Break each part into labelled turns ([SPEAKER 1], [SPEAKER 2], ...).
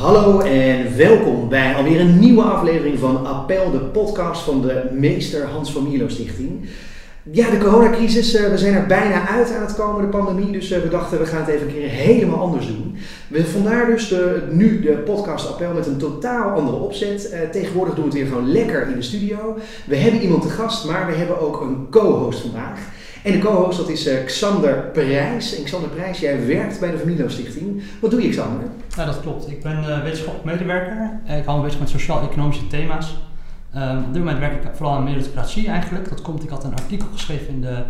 [SPEAKER 1] Hallo en welkom bij alweer een nieuwe aflevering van Appel, de podcast van de Meester Hans van Mierlo Stichting. Ja, de coronacrisis, eh, we zijn er bijna uit aan het komen, de pandemie, dus eh, we dachten we gaan het even een keer helemaal anders doen. Vandaar dus de, nu de podcast Appel met een totaal andere opzet. Eh, tegenwoordig doen we het weer gewoon lekker in de studio. We hebben iemand te gast, maar we hebben ook een co-host vandaag. En de co-host dat is uh, Xander Prijs. Xander Prijs, jij werkt bij de Familio Stichting. Wat doe je Xander?
[SPEAKER 2] Ja, dat klopt. Ik ben uh, wetenschappelijk medewerker. Ik hou me bezig met sociaal-economische thema's. Um, op dit werk ik vooral aan meritocratie eigenlijk. Dat komt, ik had een artikel geschreven in de,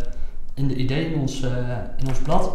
[SPEAKER 2] in de idee in ons, in ons blad.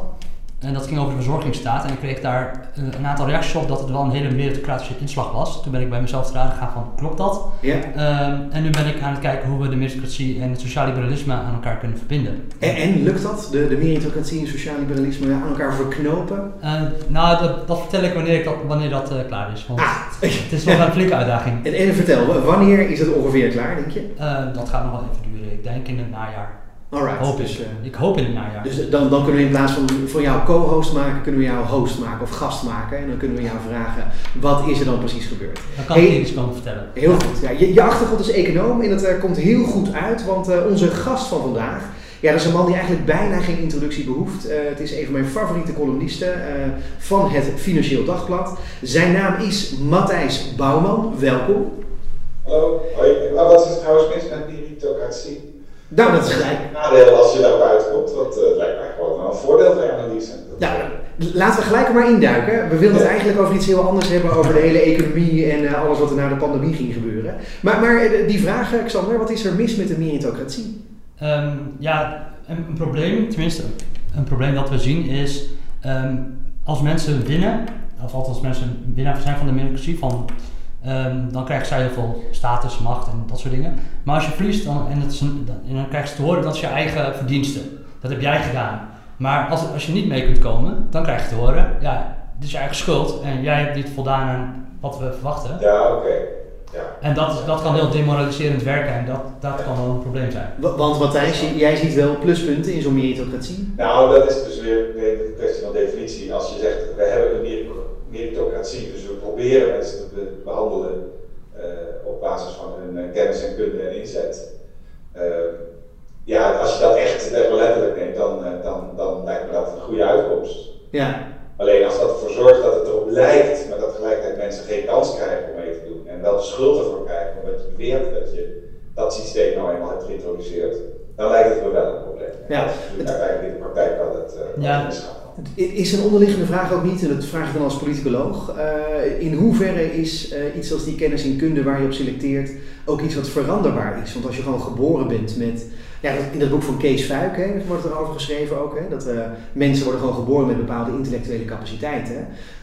[SPEAKER 2] En dat ging over de verzorgingsstaat. En ik kreeg daar uh, een aantal reacties op dat het wel een hele meritocratische inslag was. Toen ben ik bij mezelf te raden gegaan van, klopt dat?
[SPEAKER 1] Ja.
[SPEAKER 2] Um, en nu ben ik aan het kijken hoe we de meritocratie en het sociaal liberalisme aan elkaar kunnen verbinden.
[SPEAKER 1] En, en lukt dat? De, de meritocratie en sociaal liberalisme aan elkaar verknopen?
[SPEAKER 2] Uh, nou, dat, dat, vertel ik wanneer, ik dat, wanneer dat uh, klaar is. Want ah. het is nog een flinke uitdaging.
[SPEAKER 1] En, en vertel, wanneer is het ongeveer klaar, denk je?
[SPEAKER 2] dat gaat nog wel even duren. Ik denk in het najaar.
[SPEAKER 1] Alright.
[SPEAKER 2] Hoop dus, uh, ik hoop in het najaar.
[SPEAKER 1] Dus dan, dan kunnen we in plaats van voor jou co-host maken, kunnen we jou host maken of gast maken. En dan kunnen we jou vragen, wat is er dan precies gebeurd?
[SPEAKER 2] Dan kan hey, ik iets komen vertellen.
[SPEAKER 1] Heel ja. goed. Ja, je, je, achtergrond is econoom en dat uh, komt heel goed uit, want uh, onze gast van vandaag, ja, dat is een man die eigenlijk bijna geen introductie behoeft. het is een van mijn favoriete columnisten van het Financieel Dagblad. Zijn naam is Matthijs Bouwman. Welkom.
[SPEAKER 3] Hallo. Hoi. Maar wat is het trouwens mis met meritocratie?
[SPEAKER 1] Nou, dat is gelijk.
[SPEAKER 3] Nadeel als je daar buiten komt, dat uh, lijkt mij gewoon een voordeel van je analyse.
[SPEAKER 1] Nou, laten we gelijk er maar induiken. We wilden het eigenlijk over iets heel anders hebben, over de hele economie en uh, alles wat er na de pandemie ging gebeuren. Maar, maar uh, die vraag, Xander, wat is er mis met de meritocratie?
[SPEAKER 2] Um, ja, een, een, probleem, tenminste een probleem dat we zien is, um, als mensen winnen, of althans mensen winnaar zijn van de meritocratie, van Um, dan krijgen zij heel veel status, macht en dat soort dingen. Maar als je verliest dan, en, het is een, dan, en dan krijg je te horen dat is je eigen verdienste. Dat heb jij gedaan. Maar als, als je niet mee kunt komen, dan krijg je te horen, ja, dit is je eigen schuld en jij hebt niet voldaan aan wat we verwachten.
[SPEAKER 3] Ja, oké. Okay. Ja.
[SPEAKER 2] En dat, dat kan heel demoraliserend werken en dat, dat kan wel een probleem zijn.
[SPEAKER 1] Want Matthijs, jij ziet wel pluspunten in zo'n meritocratie?
[SPEAKER 3] Nou, dat is dus weer een kwestie van definitie. Als je zegt, we hebben een meritocratie, dus we proberen mensen te behandelen uh, op basis van hun uh, kennis en kunde en inzet. Uh, ja, als je dat echt letterlijk neemt, dan, dan, dan lijkt me dat een goede uitkomst.
[SPEAKER 1] Ja.
[SPEAKER 3] Alleen als dat ervoor zorgt dat het erop lijkt, maar dat tegelijkertijd mensen geen kans krijgen om mee te doen en wel de schuld ervoor krijgen, omdat je beweert dat je dat systeem nou eenmaal hebt geïntroduceerd, dan lijkt het me wel een probleem.
[SPEAKER 1] Ja.
[SPEAKER 3] Dat is uiteindelijk in de praktijk wel het uh,
[SPEAKER 2] ja.
[SPEAKER 3] misgaat.
[SPEAKER 1] Is een onderliggende vraag ook niet, en dat vraag ik dan als politicoloog, uh, in hoeverre is uh, iets als die kennis en kunde waar je op selecteert ook iets wat veranderbaar is? Want als je gewoon geboren bent met, ja, in dat boek van Kees Fuik hè, wordt er over geschreven ook, hè, dat uh, mensen worden gewoon geboren met bepaalde intellectuele capaciteiten.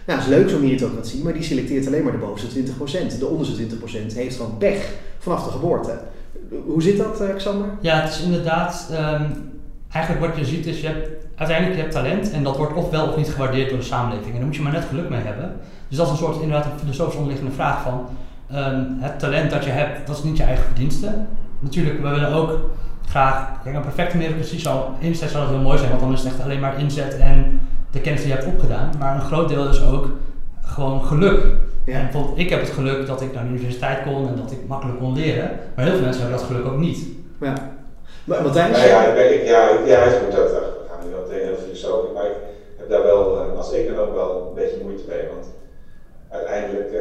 [SPEAKER 1] Nou, dat is leuk zo'n meritocratie, maar die selecteert alleen maar de bovenste 20%. De onderste 20% heeft gewoon pech vanaf de geboorte. Hoe zit dat, Xander?
[SPEAKER 2] Ja, het is inderdaad, um, eigenlijk wat je ziet is, je hebt uiteindelijk je hebt talent en dat wordt ofwel of niet gewaardeerd door de samenleving. En daar moet je maar net geluk mee hebben. Dus dat is een soort inderdaad een filosofisch onderliggende vraag van um, het talent dat je hebt, dat is niet je eigen verdienste. Natuurlijk, we willen ook graag, kijk, een perfecte meritocratie zou, enerzijds zou dat heel mooi zijn, want dan is het echt alleen maar inzet en de kennis die je hebt opgedaan. Maar een groot deel is ook gewoon geluk. Ja. En bijvoorbeeld, ik heb het geluk dat ik naar de universiteit kon en dat ik makkelijk kon leren, maar heel veel mensen hebben dat geluk ook niet.
[SPEAKER 1] Ja. Maar Matthijs?
[SPEAKER 3] Nou ja, ik, ja, ja, ik moet dat nu wel meteen heel filosofisch, maar ik heb daar wel uh, als econoom wel een beetje moeite mee. Want uiteindelijk uh,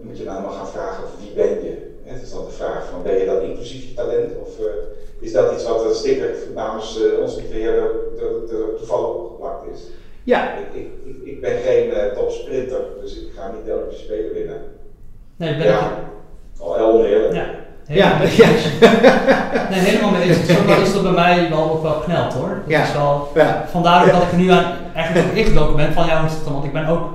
[SPEAKER 3] moet je nou maar gaan vragen wie ben je? Het is dan de vraag van ben je dan inclusief je talent of uh, is dat iets wat een sticker namens onze beheerder toevallig opgeplakt is?
[SPEAKER 1] Ja.
[SPEAKER 3] Ik, ik, ik, ik ben geen topsprinter, dus ik ga niet de Olympische Spelen winnen.
[SPEAKER 2] Nee, ben
[SPEAKER 3] ja. Al heel oneerlijk.
[SPEAKER 2] Ja.
[SPEAKER 1] Ja,
[SPEAKER 2] ja. nee, helemaal mee eens. Zo is dat bij mij wel ook wel kneld hoor. Dat
[SPEAKER 1] ja.
[SPEAKER 2] is wel,
[SPEAKER 1] ja.
[SPEAKER 2] Vandaar ook dat ik er nu aan eigenlijk ook ingedoken ben van jou dan, want ik ben ook,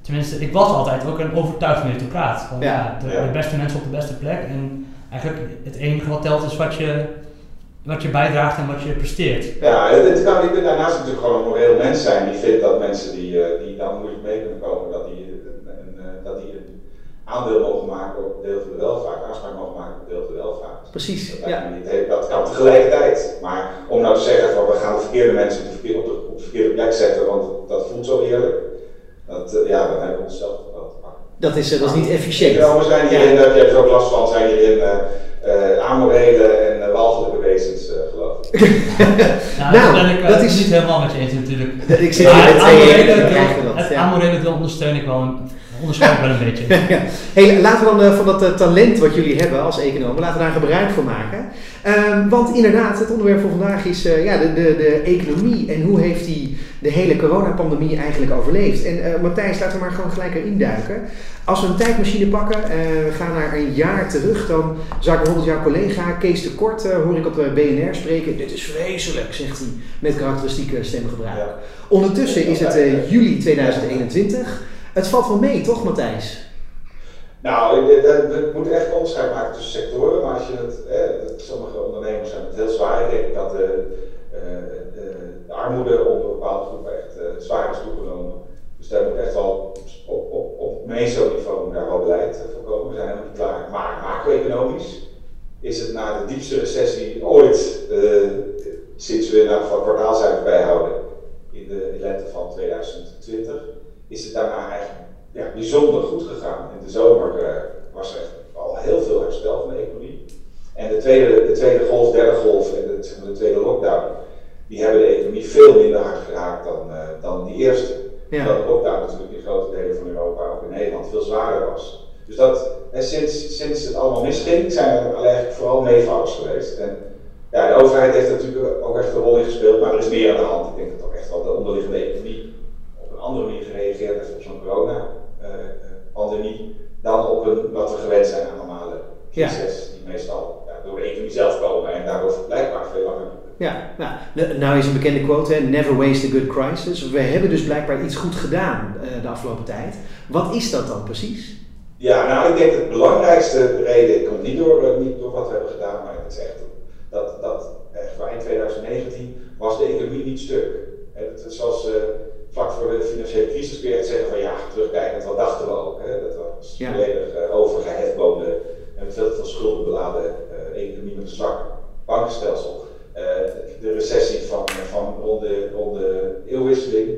[SPEAKER 2] tenminste, ik was altijd ook een overtuigd meritocraat. Van,
[SPEAKER 1] Ja.
[SPEAKER 2] ja, de,
[SPEAKER 3] Ja.
[SPEAKER 2] de beste mensen op de beste plek en eigenlijk het enige wat telt is wat je, wat je bijdraagt en wat je presteert.
[SPEAKER 3] Ja, het, het kan, je kunt daarnaast natuurlijk gewoon een moreel mens zijn die vindt dat mensen die, eh, die dan moeilijk mee kunnen komen, dat die, een, een, eh, dat die een aandeel mogen maken op deel van de welvaart, aanspraak mogen maken op deel van de welvaart.
[SPEAKER 1] Precies.
[SPEAKER 3] Dat,
[SPEAKER 1] Ja.
[SPEAKER 3] niet dat kan tegelijkertijd. Maar om nou te zeggen van we gaan de verkeerde mensen op de verkeerde, op de, op de verkeerde plek zetten, want dat voelt zo eerlijk, dat, eh, ja, dan hebben we onszelf wel te pakken.
[SPEAKER 1] Dat is, dat is niet efficiënt.
[SPEAKER 3] Economen zijn hierin, daar heb je ook last van, zijn hierin uh, amorele en uh, walgelijke wezens, uh, geloof ik.
[SPEAKER 2] nou, nou, dat ben ik dat is niet helemaal met je eens natuurlijk.
[SPEAKER 1] Ik zit hier met twee
[SPEAKER 2] Het amorele deel ondersteun ik wel een onderschat wel een beetje.
[SPEAKER 1] ja. hey, laten we dan uh, van dat uh, talent wat jullie hebben als economen, laten we daar gebruik van maken. Um, want inderdaad, het onderwerp van vandaag is uh, ja, de, de, de economie en hoe heeft die de hele coronapandemie eigenlijk overleefd. En Matthijs, laten we maar gewoon gelijk erin duiken. Als we een tijdmachine pakken, we gaan naar een jaar terug, dan zou ik bijvoorbeeld jouw collega Kees de Kort, hoor ik op BNR spreken. Dit is vreselijk, zegt hij met karakteristieke stemgebruik. Ja. Ondertussen is het juli 2021. Het valt wel mee, toch Matthijs?
[SPEAKER 3] Nou, we moeten echt onderscheid maken tussen sectoren, maar als je het, eh, sommige ondernemers zijn het heel zwaar. Ik denk dat de, de, de armoede onder bepaalde groepen echt uh, zwaar is toegenomen. Dus daar moet echt wel op, op, meso-niveau daar wel beleid voor komen. We zijn helemaal niet klaar. Maar macro-economisch is het na de diepste recessie ooit, sinds we ieder geval kwartaalcijfers bijhouden, in de lente van 2020 is het daarna eigenlijk ja, bijzonder goed gegaan. In de zomer uh, was er al heel veel herstel van de economie. En de tweede, de tweede golf, derde golf en de, de tweede lockdown, die hebben de economie veel minder hard geraakt dan, uh, dan die eerste. Ja. Omdat de lockdown natuurlijk in grote delen van Europa, ook in Nederland, veel zwaarder was. Dus dat, en sinds, sinds het allemaal misging, zijn er eigenlijk vooral meevallers geweest. En ja, de overheid heeft natuurlijk ook echt een rol in gespeeld, maar er is meer aan de hand. Ik denk dat toch echt wel de onderliggende economie andere manier gereageerd heeft op zo'n corona-pandemie uh, dan op een, wat we gewend zijn aan normale crisis, die meestal ja, door de economie zelf komen en daardoor blijkbaar veel langer
[SPEAKER 1] ja, nou, nou is een bekende quote, never waste a good crisis. We hebben dus blijkbaar iets goed gedaan uh, de afgelopen tijd. Wat is dat dan precies?
[SPEAKER 3] Ja, nou ik denk dat de belangrijkste reden komt niet door, uh, niet door wat we hebben gedaan, maar het is echt dat, dat echt voor eind 2019 was de economie niet stuk. Het, zoals uh, vlak voor de financiële crisis kun je echt zeggen van ja, terugkijkend, wat dachten we ook. Hè? Dat was ja. volledig uh, overgehefboomde en veel te veel schulden beladen uh, economie met een zwak bankenstelsel. Uh, de recessie van, van rond, de, rond de eeuwwisseling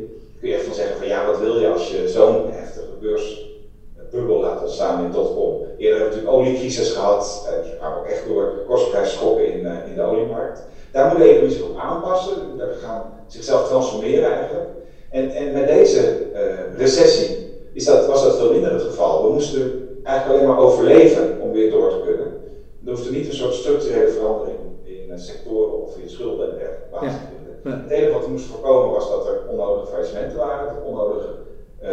[SPEAKER 3] kun je echt van zeggen van ja, wat wil je als je zo'n heftige beursbubbel laat ontstaan in dotcom. Eerder hebben we natuurlijk oliecrisis gehad, uh, die kwamen ook echt door kostprijsschokken in, in de oliemarkt. Daar moet de economie zich op aanpassen, daar gaan zichzelf transformeren eigenlijk. En, en met deze uh, recessie is dat, was dat veel minder het geval. We moesten eigenlijk alleen maar overleven om weer door te kunnen. Er hoefde niet een soort structurele verandering in uh, sectoren of in schulden en dergelijke plaats te vinden. Het enige wat we moesten voorkomen was dat er onnodige faillissementen waren, dat er onnodige uh,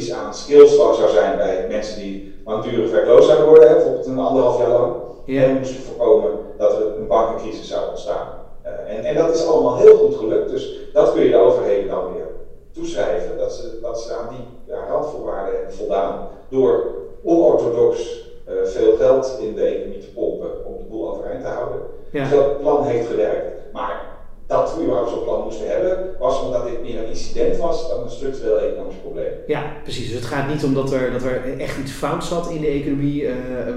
[SPEAKER 3] verlies aan skills zou zijn bij mensen die langdurig werkloos zouden worden, bijvoorbeeld een anderhalf jaar lang. Ja. En moesten voorkomen dat er een bankencrisis zou ontstaan. Uh, en, en dat is allemaal heel goed gelukt, dus dat kun je de overheden dan weer toeschrijven dat ze, dat ze aan die ja, randvoorwaarden hebben voldaan door onorthodox uh, veel geld in de economie te pompen om de boel overeind te houden. Ja. Dus dat plan heeft gewerkt. Maar dat we überhaupt zo'n plan moesten hebben, was omdat dit meer een incident was dan een structureel economisch probleem.
[SPEAKER 1] Ja, precies. Dus het gaat niet om dat er, dat er echt iets fout zat in de economie. Uh,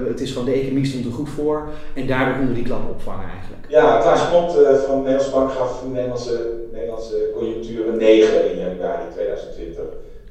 [SPEAKER 1] het is van de economie stond er goed voor en daardoor konden we die klap opvangen eigenlijk.
[SPEAKER 3] Ja, Klaas Klont uh, van de Nederlandse Bank gaf de Nederlandse, Nederlandse conjunctuur een 9 in januari 2020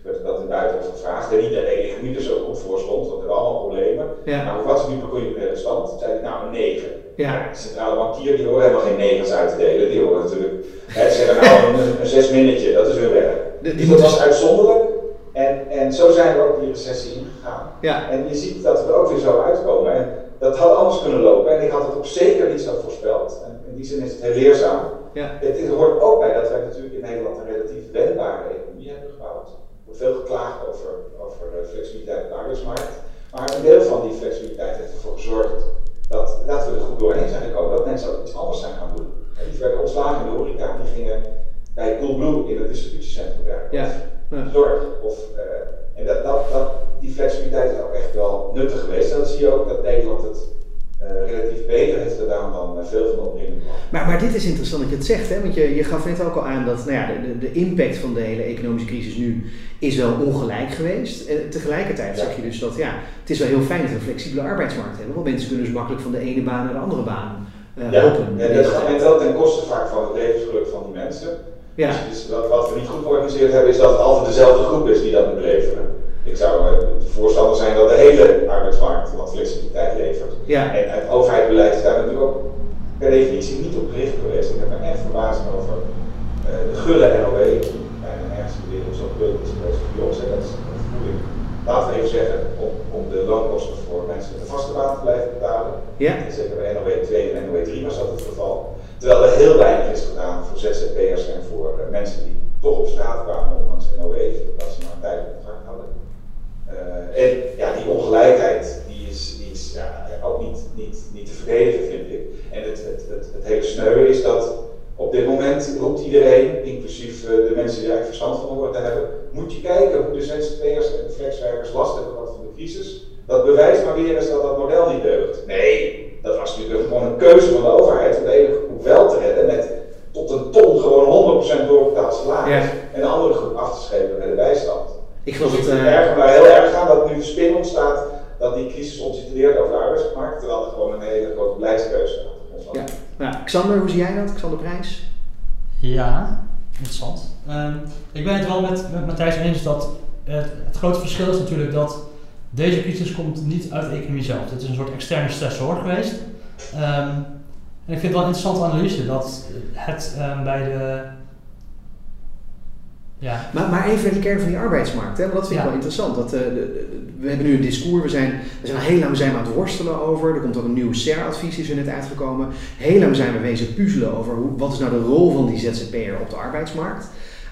[SPEAKER 3] werd dat in buitenland gevraagd. En niet dat de economie er zo goed voor stond, want er waren allemaal problemen. Ja. Maar wat is nu de conjuncturele stand? Toen zei ik, nou een 9. Ja. De centrale bankier die horen helemaal geen negens uit te delen. Die horen natuurlijk, hè, ze zeggen nou een, een zes minnetje, dat is hun werk. dus dat was uitzonderlijk. En, en zo zijn we ook die recessie ingegaan. Ja. En je ziet dat we er ook weer zo uitkomen. En dat had anders kunnen lopen. En ik had het ook zeker niet zo voorspeld. En in die zin is het heel leerzaam. Ja. Het, het hoort ook bij dat wij natuurlijk in Nederland een relatief wendbare economie hebben gebouwd. Er wordt veel geklaagd over, over flexibiliteit op de arbeidsmarkt. Maar een deel van die flexibiliteit heeft ervoor gezorgd dat, dat we er goed doorheen zijn gekomen, dat mensen ook iets anders zijn gaan doen. En die werden ontslagen in de horeca, die gingen bij Coolblue in het distributiecentrum werken. Ja. ja. Zorg. Of, uh, en dat, dat, dat, die flexibiliteit is ook echt wel nuttig geweest. En dan zie je ook dat Nederland het uh, relatief beter heeft gedaan dan uh, veel van de omringende
[SPEAKER 1] maar, maar dit is interessant dat je het zegt, hè? want je, je gaf net ook al aan dat nou ja, de, de, impact van de hele economische crisis nu is wel ongelijk geweest. En tegelijkertijd zeg je dus dat ja, het is wel heel fijn dat we een flexibele arbeidsmarkt hebben, want mensen kunnen dus makkelijk van de ene baan naar de andere baan uh,
[SPEAKER 3] ja. En dat, en dat ten koste vaak van het levensgeluk van die mensen. Ja. Dus, dus wat, wat, we niet goed georganiseerd hebben, is dat het altijd dezelfde groep is die dat moet leveren. Ik zou uh, voorstander zijn dat de hele arbeidsmarkt wat flexibiliteit levert.
[SPEAKER 1] Ja.
[SPEAKER 3] En het overheidsbeleid is daar natuurlijk ook per definitie niet op gericht geweest. Ik heb me echt verbaasd over de gulle NOW, bijna nergens in de wereld zo gul is geweest voor ons. Dat is een vergoeding, laten we even zeggen, om, om de loonkosten voor mensen met een vaste baan te blijven betalen.
[SPEAKER 1] Ja.
[SPEAKER 3] En zeker bij NOW 2 en NOW 3 was dat het geval. Terwijl er heel weinig is gedaan voor ZZP'ers en voor uh, mensen die toch op straat kwamen, ondanks NOW, dat ze maar een tijdelijk contract hadden. Uh, en ja, die ongelijkheid, die is, die is ja, ook niet, niet, niet te verdedigen, vind ik. En het, het, het, is dat op dit moment roept iedereen, inclusief uh, de mensen die eigenlijk verstand van te hebben, moet je kijken hoe de ZZP'ers en flexwerkers last hebben gehad van de crisis. Dat bewijst maar weer eens dat dat model niet deugt. Nee, dat was natuurlijk gewoon een keuze van de overheid om de ene groep wel te redden met tot een ton gewoon 100% doorbetaald salaris
[SPEAKER 1] Ja.
[SPEAKER 3] en de andere groep af te schepen met de bijstand.
[SPEAKER 1] Ik geloof
[SPEAKER 3] Dus
[SPEAKER 1] dat...
[SPEAKER 3] ik
[SPEAKER 1] eh,
[SPEAKER 3] erger maar heel erg aan dat nu de spin ontstaat dat die crisis ons iets leert over de arbeidsmarkt, terwijl er gewoon een hele grote beleidskeuze achter ons
[SPEAKER 1] ja. Nou, Xander, hoe zie jij dat? Xander Prijs?
[SPEAKER 2] Ja, interessant. Ehm, ik ben het wel met, met Matthijs eens dat het, het grote verschil is natuurlijk dat deze crisis komt niet uit de economie zelf. Het is een soort externe stressor geweest. Ehm, en ik vind het wel een interessante analyse dat het ehm, bij de. Ja,
[SPEAKER 1] Maar, maar even naar die kern van die arbeidsmarkt, hè? want dat vind ik
[SPEAKER 2] Ja.
[SPEAKER 1] wel interessant. Dat, eh, de- de- we hebben nu een discours, we zijn, we zijn al heel lang zijn we aan het worstelen over. Er komt ook een nieuw SER-advies, is er net uitgekomen. Heel lang zijn we wezen puzzelen over hoe, wat is nou de rol van die ZZP'er op de arbeidsmarkt.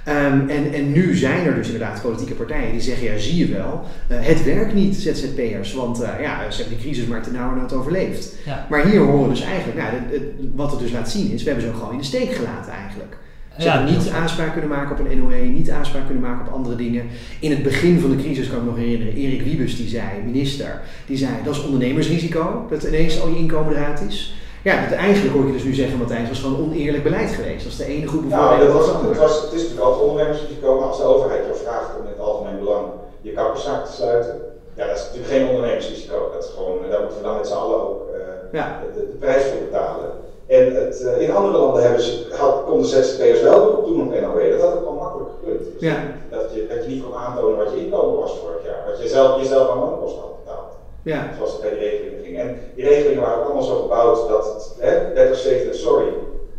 [SPEAKER 1] Ehm, en, en nu zijn er dus inderdaad politieke partijen die zeggen, ja zie je wel, eh, het werkt niet ZZP'ers, want eh, ja, ze hebben die crisis maar ten nauwernood overleefd.
[SPEAKER 2] ja.
[SPEAKER 1] Maar hier horen we dus eigenlijk, nou, het- het- wat het dus laat zien is, we hebben ze gewoon in de steek gelaten eigenlijk. Ze
[SPEAKER 2] Ja,
[SPEAKER 1] hebben niet aanspraak kunnen maken op een NOE, niet aanspraak kunnen maken op andere dingen. In het begin van de crisis kan ik me nog herinneren, Erik Wiebes die zei, minister, die zei dat is ondernemersrisico, dat ineens al je inkomen eruit is. Ja, dat eigenlijk hoor ik je dus nu zeggen, Matthijs, was gewoon oneerlijk beleid geweest. Dat is de ene groep
[SPEAKER 3] Nou,
[SPEAKER 1] bevoordeeld
[SPEAKER 3] dat was, het, was, het is natuurlijk altijd ondernemersrisico, maar als de overheid jou vraagt om in het algemeen belang je kapperszaak te sluiten, ja, dat is natuurlijk geen ondernemersrisico. Dat is gewoon, daar moeten we dan met z'n allen ook eh,
[SPEAKER 1] Ja.
[SPEAKER 3] de, de prijs voor betalen. En het, eh, in andere landen hebben ze, had, konden ZZP'ers wel beroep doen op NOW. Dat had ook al makkelijk gekund. Dus
[SPEAKER 1] Ja.
[SPEAKER 3] dat, je, dat je niet kon aantonen wat je inkomen was vorig jaar. Wat je zelf, jezelf aan loonkosten had betaald.
[SPEAKER 1] Ja,
[SPEAKER 3] Zoals het bij die regelingen ging. En die regelingen waren ook allemaal zo gebouwd dat het, hè, safe than sorry.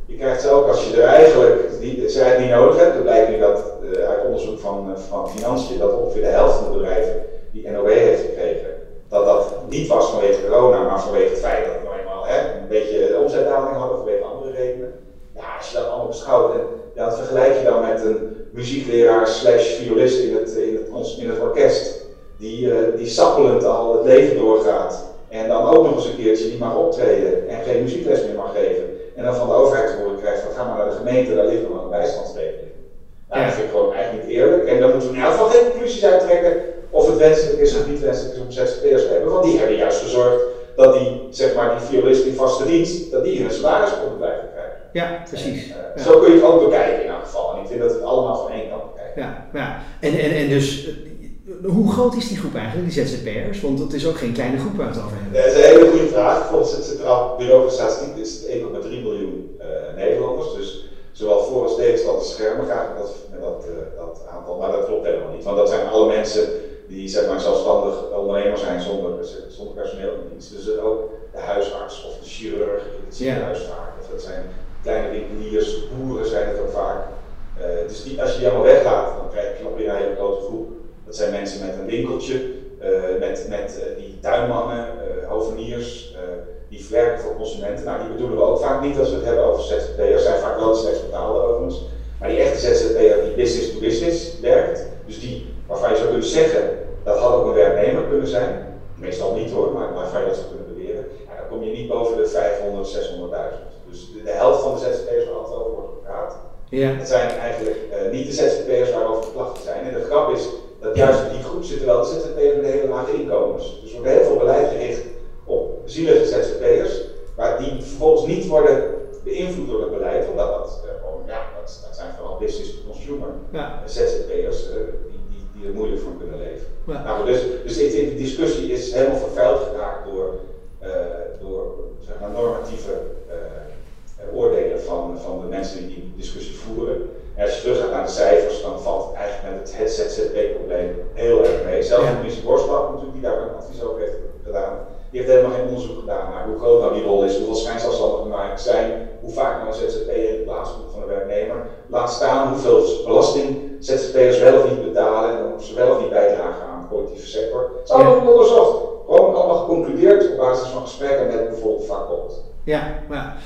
[SPEAKER 3] Je krijgt ze ook als je er eigenlijk die, ze eigenlijk niet nodig hebt. Het blijkt nu dat eh, uit onderzoek van, eh, van Financiën dat ongeveer de helft van de bedrijven die NOW heeft gekregen, dat dat niet was vanwege corona, maar vanwege het feit dat hè, een beetje omzetdaling hadden vanwege andere redenen. Ja, als je dat allemaal beschouwt ja, dat vergelijk je dan met een muziekleraar slash violist in het, in het, orkest die, eh, die sappelend al het leven doorgaat. En dan ook nog eens een keertje niet mag optreden en geen muziekles meer mag geven. En dan van de overheid te horen krijgt van ga maar naar de gemeente, daar ligt nog een bijstandsregeling. Nou, dat vind ik gewoon eigenlijk niet eerlijk. En dan moeten we in elk geval geen conclusies uittrekken of het wenselijk is of niet wenselijk is om ZZP'ers te hebben. Want die hebben juist gezorgd dat die, zeg maar, die violist in vaste dienst, dat die hun salaris konden blijven krijgen.
[SPEAKER 1] ja precies.
[SPEAKER 3] En, eh,
[SPEAKER 1] Ja.
[SPEAKER 3] Zo kun je het ook bekijken in elk geval. En ik vind dat we het allemaal van één kant bekijken.
[SPEAKER 1] Ja, ja. En, en, en dus, eh, hoe groot is die groep eigenlijk, die ZZP'ers? Want het is ook geen kleine groep waar we het over hebben.
[SPEAKER 3] Dat is een hele goede vraag. Volgens het Centraal Bureau voor Statistiek is het 1,3 miljoen eh, Nederlanders. Dus zowel voor- als tegenstanders schermen graag met dat, met dat, dat aantal. Maar dat klopt helemaal niet. Want dat zijn alle mensen die zeg maar, zelfstandig ondernemer zijn zonder, zonder personeel in dienst. Dus ook de huisarts of de chirurg in het ziekenhuis vaak. Of dat zijn kleine winkeliers, boeren zijn het ook vaak. Eh, dus die, als je die allemaal weglaat, dan krijg je nog weer een hele grote groep. Dat zijn mensen met een winkeltje, eh, met, met eh, die tuinmannen, hoveniers, die werken voor consumenten. Nou, die bedoelen we ook vaak niet als we het hebben over ZZP'ers. zijn vaak wel de slechts betaalde overigens. Maar die echte ZZP'er die business to business werkt, dus die waarvan je zou kunnen zeggen dat had ook een werknemer kunnen zijn. Meestal niet hoor, maar waarvan je dat zou kunnen beweren. Ja, dan kom je niet boven de 500, 600.000. Dus de, de helft van de ZZP'ers waar altijd over wordt gepraat,
[SPEAKER 1] Ja,
[SPEAKER 3] het zijn eigenlijk eh, niet de ZZP'ers waarover klachten zijn. En de grap is dat juist in die groep zitten wel de ZZP'ers met hele lage inkomens. Dus er wordt heel veel beleid gericht op zielige ZZP'ers, maar die vervolgens niet worden beïnvloed door het beleid, omdat dat eh, gewoon, ja, dat, dat zijn vooral business to consumer
[SPEAKER 1] ja,
[SPEAKER 3] ZZP'ers eh, die, die, die moeilijk van kunnen leven.
[SPEAKER 1] ja.
[SPEAKER 3] Nou, dus, dus ik vind de discussie is helemaal vervuild geraakt door, eh, door zeg maar, normatieve eh, eh, oordelen van, van de mensen die die discussie voeren. En als je terug gaat naar de cijfers, dan valt het eigenlijk met het, het ZZP-probleem heel erg mee. Zelfs
[SPEAKER 1] Ja.
[SPEAKER 3] Maar hoe groot nou die rol is, hoeveel schijnzelfstandigen maar zijn, hoe vaak nou een ZZP'er in de plaats komt van de werknemer, laat staan hoeveel belasting ZZP'ers wel of niet betalen en of ze wel of niet bijdragen aan de collectieve sector. Het is allemaal onderzocht. Gewoon allemaal geconcludeerd op basis van gesprekken met bijvoorbeeld vakbond.
[SPEAKER 1] Ja, maar...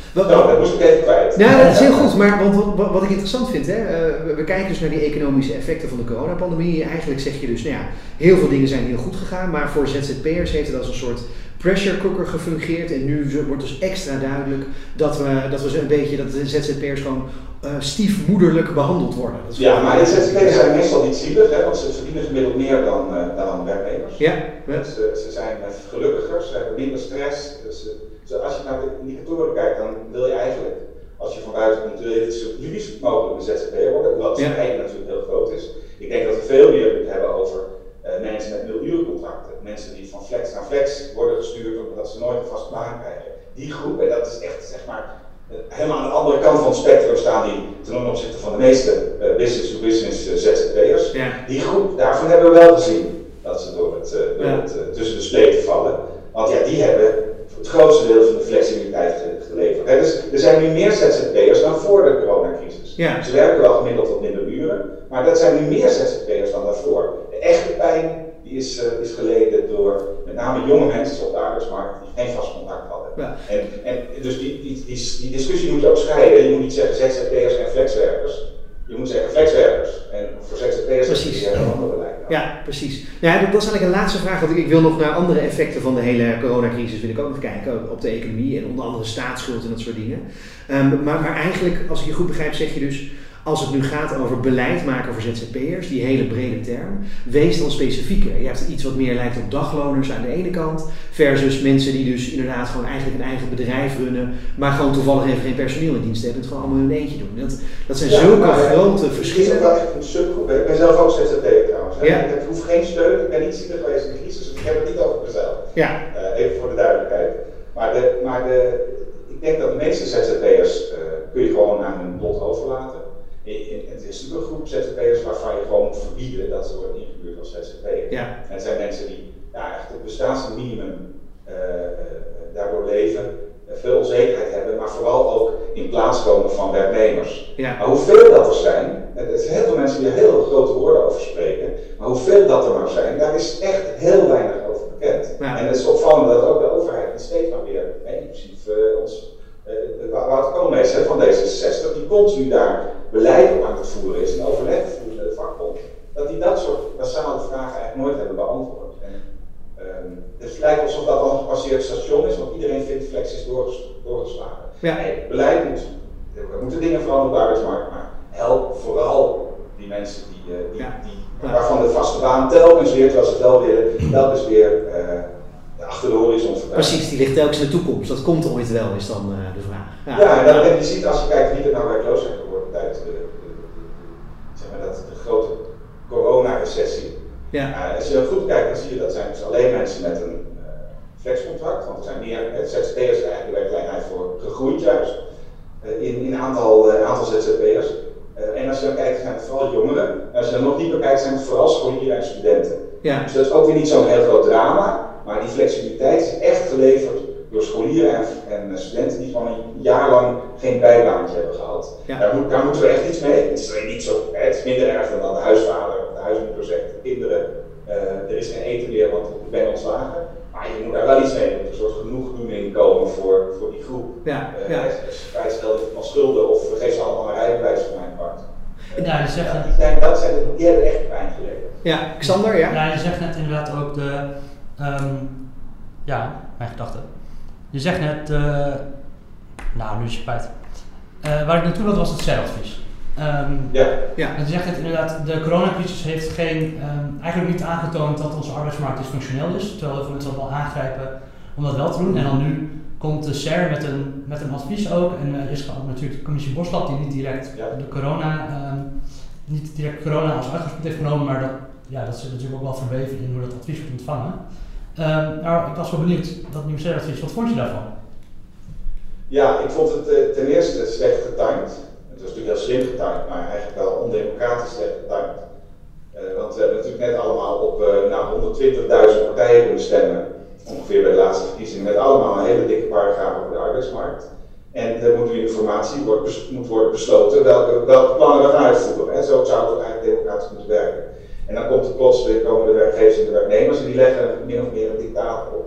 [SPEAKER 3] Wat, nou, dat moest ik even kwijt.
[SPEAKER 1] Nou, dat is heel goed, maar want, wat, wat ik interessant vind, hè, uh, we kijken dus naar die economische effecten van de coronapandemie. Eigenlijk zeg je dus, nou ja, heel veel dingen zijn heel goed gegaan, maar voor ZZP'ers heeft het als een soort pressure cooker gefungeerd. En nu wordt dus extra duidelijk dat we, dat we een beetje, dat de ZZP'ers gewoon uh, stiefmoederlijk behandeld worden.
[SPEAKER 3] Dat ja, maar ZZP'ers zijn meestal niet zielig, hè, want ze verdienen gemiddeld meer dan, uh, dan werknemers.
[SPEAKER 1] Ja.
[SPEAKER 3] Dus, ze zijn gelukkiger, ze hebben minder stress. Dus, dus als je naar de indicatoren kijkt, dan wil je eigenlijk, als je van buiten komt, wil je het zo liefst mogelijk een ZZP'er worden, hoewel het ja. natuurlijk heel groot is. Ik denk dat we veel meer moeten hebben over uh, mensen met nulurencontracten. Mensen die van flex naar flex worden gestuurd omdat ze nooit een vaste baan krijgen. Die groep, en dat is echt zeg maar helemaal aan de andere kant van het spectrum staan die ten opzichte van de meeste business-to-business uh, ZZP'ers.
[SPEAKER 1] Ja.
[SPEAKER 3] Die groep, daarvan hebben we wel gezien dat ze door het, door ja. het tussen de spleten vallen. Want ja, die hebben het grootste deel van de flexibiliteit geleverd. He, dus er zijn nu meer ZZP'ers dan voor de coronacrisis.
[SPEAKER 1] Ja.
[SPEAKER 3] Ze werken wel gemiddeld wat minder uren, maar dat zijn nu meer ZZP'ers dan daarvoor. De echte pijn die is, uh, is geleden door met name jonge mensen op de arbeidsmarkt die geen vast contact hadden.
[SPEAKER 1] Ja.
[SPEAKER 3] En, en dus die, die, die, die, discussie moet je ook scheiden. Je moet niet zeggen ZZP'ers en flexwerkers. Je moet zeggen flexwerkers. En voor ZZP'ers
[SPEAKER 1] precies.
[SPEAKER 3] die een ander beleid.
[SPEAKER 1] Ja, precies. Ja, dat, is eigenlijk een laatste vraag. Want ik, ik wil nog naar andere effecten van de hele coronacrisis wil ik ook nog kijken. Op de economie en onder andere staatsschuld en dat soort dingen. Um, maar, maar eigenlijk, als ik je goed begrijp, zeg je dus als het nu gaat over beleid maken voor ZZP'ers, die hele brede term, wees dan specifieker. Je hebt iets wat meer lijkt op dagloners aan de ene kant, versus mensen die dus inderdaad gewoon eigenlijk een eigen bedrijf runnen, maar gewoon toevallig even geen personeel in dienst hebben en het gewoon allemaal in hun eentje doen. Dat, dat zijn
[SPEAKER 3] Ja,
[SPEAKER 1] zulke
[SPEAKER 3] maar,
[SPEAKER 1] grote verschillen.
[SPEAKER 3] ben wel echt een subgroep. hè. Ik ben zelf ook ZZP'er trouwens. hè.
[SPEAKER 1] Ja.
[SPEAKER 3] Ik hoef geen steun, ik ben niet zielig geweest in de crisis, dus ik heb het niet over mezelf.
[SPEAKER 1] Ja,
[SPEAKER 3] Eh, even voor de duidelijkheid. Maar, de, maar de, ik denk dat de meeste ZZP'ers eh, kun je gewoon aan hun lot overlaten. In- in- Het is natuurlijk een groep ZZP'ers waarvan je gewoon moet verbieden dat ze worden ingehuurd als ZZP'er.
[SPEAKER 1] ja,
[SPEAKER 3] En het zijn mensen die ja, echt het bestaansminimum eh, eh, daardoor leven, eh, veel onzekerheid hebben, maar vooral ook in plaats komen van werknemers.
[SPEAKER 1] ja.
[SPEAKER 3] Maar hoeveel dat er zijn, het er zijn heel veel mensen die er heel grote woorden over spreken, maar hoeveel dat er maar zijn, daar is echt heel weinig over bekend.
[SPEAKER 1] Ja.
[SPEAKER 3] En het is opvallend dat ook de overheid het steeds maar weer, hè, inclusief eh, ons, uh, Wouter Koolmees hè, van D66, die continu daar beleid op aan het voeren is en overleg voert met de vakbond, dat die dat soort basale vragen eigenlijk nooit hebben beantwoord. En, ehm, het lijkt alsof dat al een gepasseerd station is, want iedereen vindt flex is doorges- doorgeslagen.
[SPEAKER 1] Ja.
[SPEAKER 3] Nee, beleid moet, er moeten dingen veranderen op de arbeidsmarkt, maar help vooral die mensen die, eh, die,
[SPEAKER 1] Ja.
[SPEAKER 3] die,
[SPEAKER 1] Ja.
[SPEAKER 3] waarvan de vaste baan telkens weer, terwijl ze het wel willen, telkens weer eh, achter de horizon voorbij.
[SPEAKER 1] Precies, die ligt telkens in de toekomst. Dat komt ooit wel, is dan eh, de vraag.
[SPEAKER 3] Ja, en, dan, en je ziet als je kijkt wie er nou werkloos zijn geworden tijdens de, de, de- zeg maar dat, de grote corona-recessie.
[SPEAKER 1] Ja.
[SPEAKER 3] Ja, als je goed kijkt, dan zie je dat zijn dus alleen mensen met een eh, flexcontract, want er zijn meer, ZZP'ers eigenlijk de werkelijkheid voor gegroeid juist, eh, in, in aantal, eh, aantal ZZP'ers. Eh, en als je dan kijkt, zijn het vooral jongeren. En als je dan nog dieper kijkt, zijn het vooral scholieren en studenten.
[SPEAKER 1] Ja,
[SPEAKER 3] Dus dat is ook weer niet zo'n heel groot drama, maar die flexibiliteit is echt geleverd scholieren en, en eh, studenten die gewoon een jaar lang geen bijbaantje hebben gehad.
[SPEAKER 1] Ja.
[SPEAKER 3] Daar, moet, daar moeten we echt iets mee. Het is alleen niet zo, hè, het is minder erg dan dat de huisvader of de huismoeder zegt, kinderen, eh, er is geen eten meer, want ik ben ontslagen. Maar je moet daar wel iets mee, er moet een soort genoegdoening komen voor, voor die groep.
[SPEAKER 1] ja,
[SPEAKER 3] Uh,
[SPEAKER 1] ja.
[SPEAKER 3] Vrijstel van schulden of geef ze allemaal een rijbewijs van mijn part.
[SPEAKER 2] Ja, je zegt
[SPEAKER 3] Ja,
[SPEAKER 2] het.
[SPEAKER 3] die, zijn, dat zijn, de- die hebben echt pijn geleden.
[SPEAKER 1] Ja, Xander, ja?
[SPEAKER 2] Ja, je zegt net inderdaad ook de. ehm, ja, mijn gedachte. Je zegt net. eh, nou, nu is je kwijt. Eh, waar ik naartoe wilde was het zijadvies. Ehm,
[SPEAKER 3] Ja.
[SPEAKER 1] Ja,
[SPEAKER 2] en je zegt net inderdaad, de coronacrisis heeft geen, ehm, eigenlijk niet aangetoond dat onze arbeidsmarkt dysfunctioneel is. Terwijl heel veel mensen dat wel aangrijpen om dat wel te doen. En dan nu komt de SER met een, met een advies ook. En eh is ook natuurlijk de commissie Boslap die niet direct
[SPEAKER 3] Ja.
[SPEAKER 2] de corona, ehm, niet direct corona als uitgangspunt heeft genomen, maar dat, ja, dat zit natuurlijk ook wel verweven in hoe dat advies wordt ontvangen. Ehm, nou, ik was wel benieuwd, dat nieuwe SER-advies, wat vond je daarvan?
[SPEAKER 3] Ja, ik vond het eh, ten eerste slecht getimed. Het was natuurlijk heel slim getimed, maar eigenlijk wel ondemocratisch slecht getimed. Eh, want we hebben natuurlijk net allemaal op eh nou, 120.000 partijen kunnen stemmen, ongeveer bij de laatste formatieverkiezingen met allemaal een hele dikke paragraaf over de arbeidsmarkt. En er moet nu informatie moet worden besloten welke, welke plannen we gaan uitvoeren. En zo zou het eigenlijk democratisch moeten werken. En dan komt er plotseling komen de werkgevers en de werknemers en die leggen min of meer een dictaat op.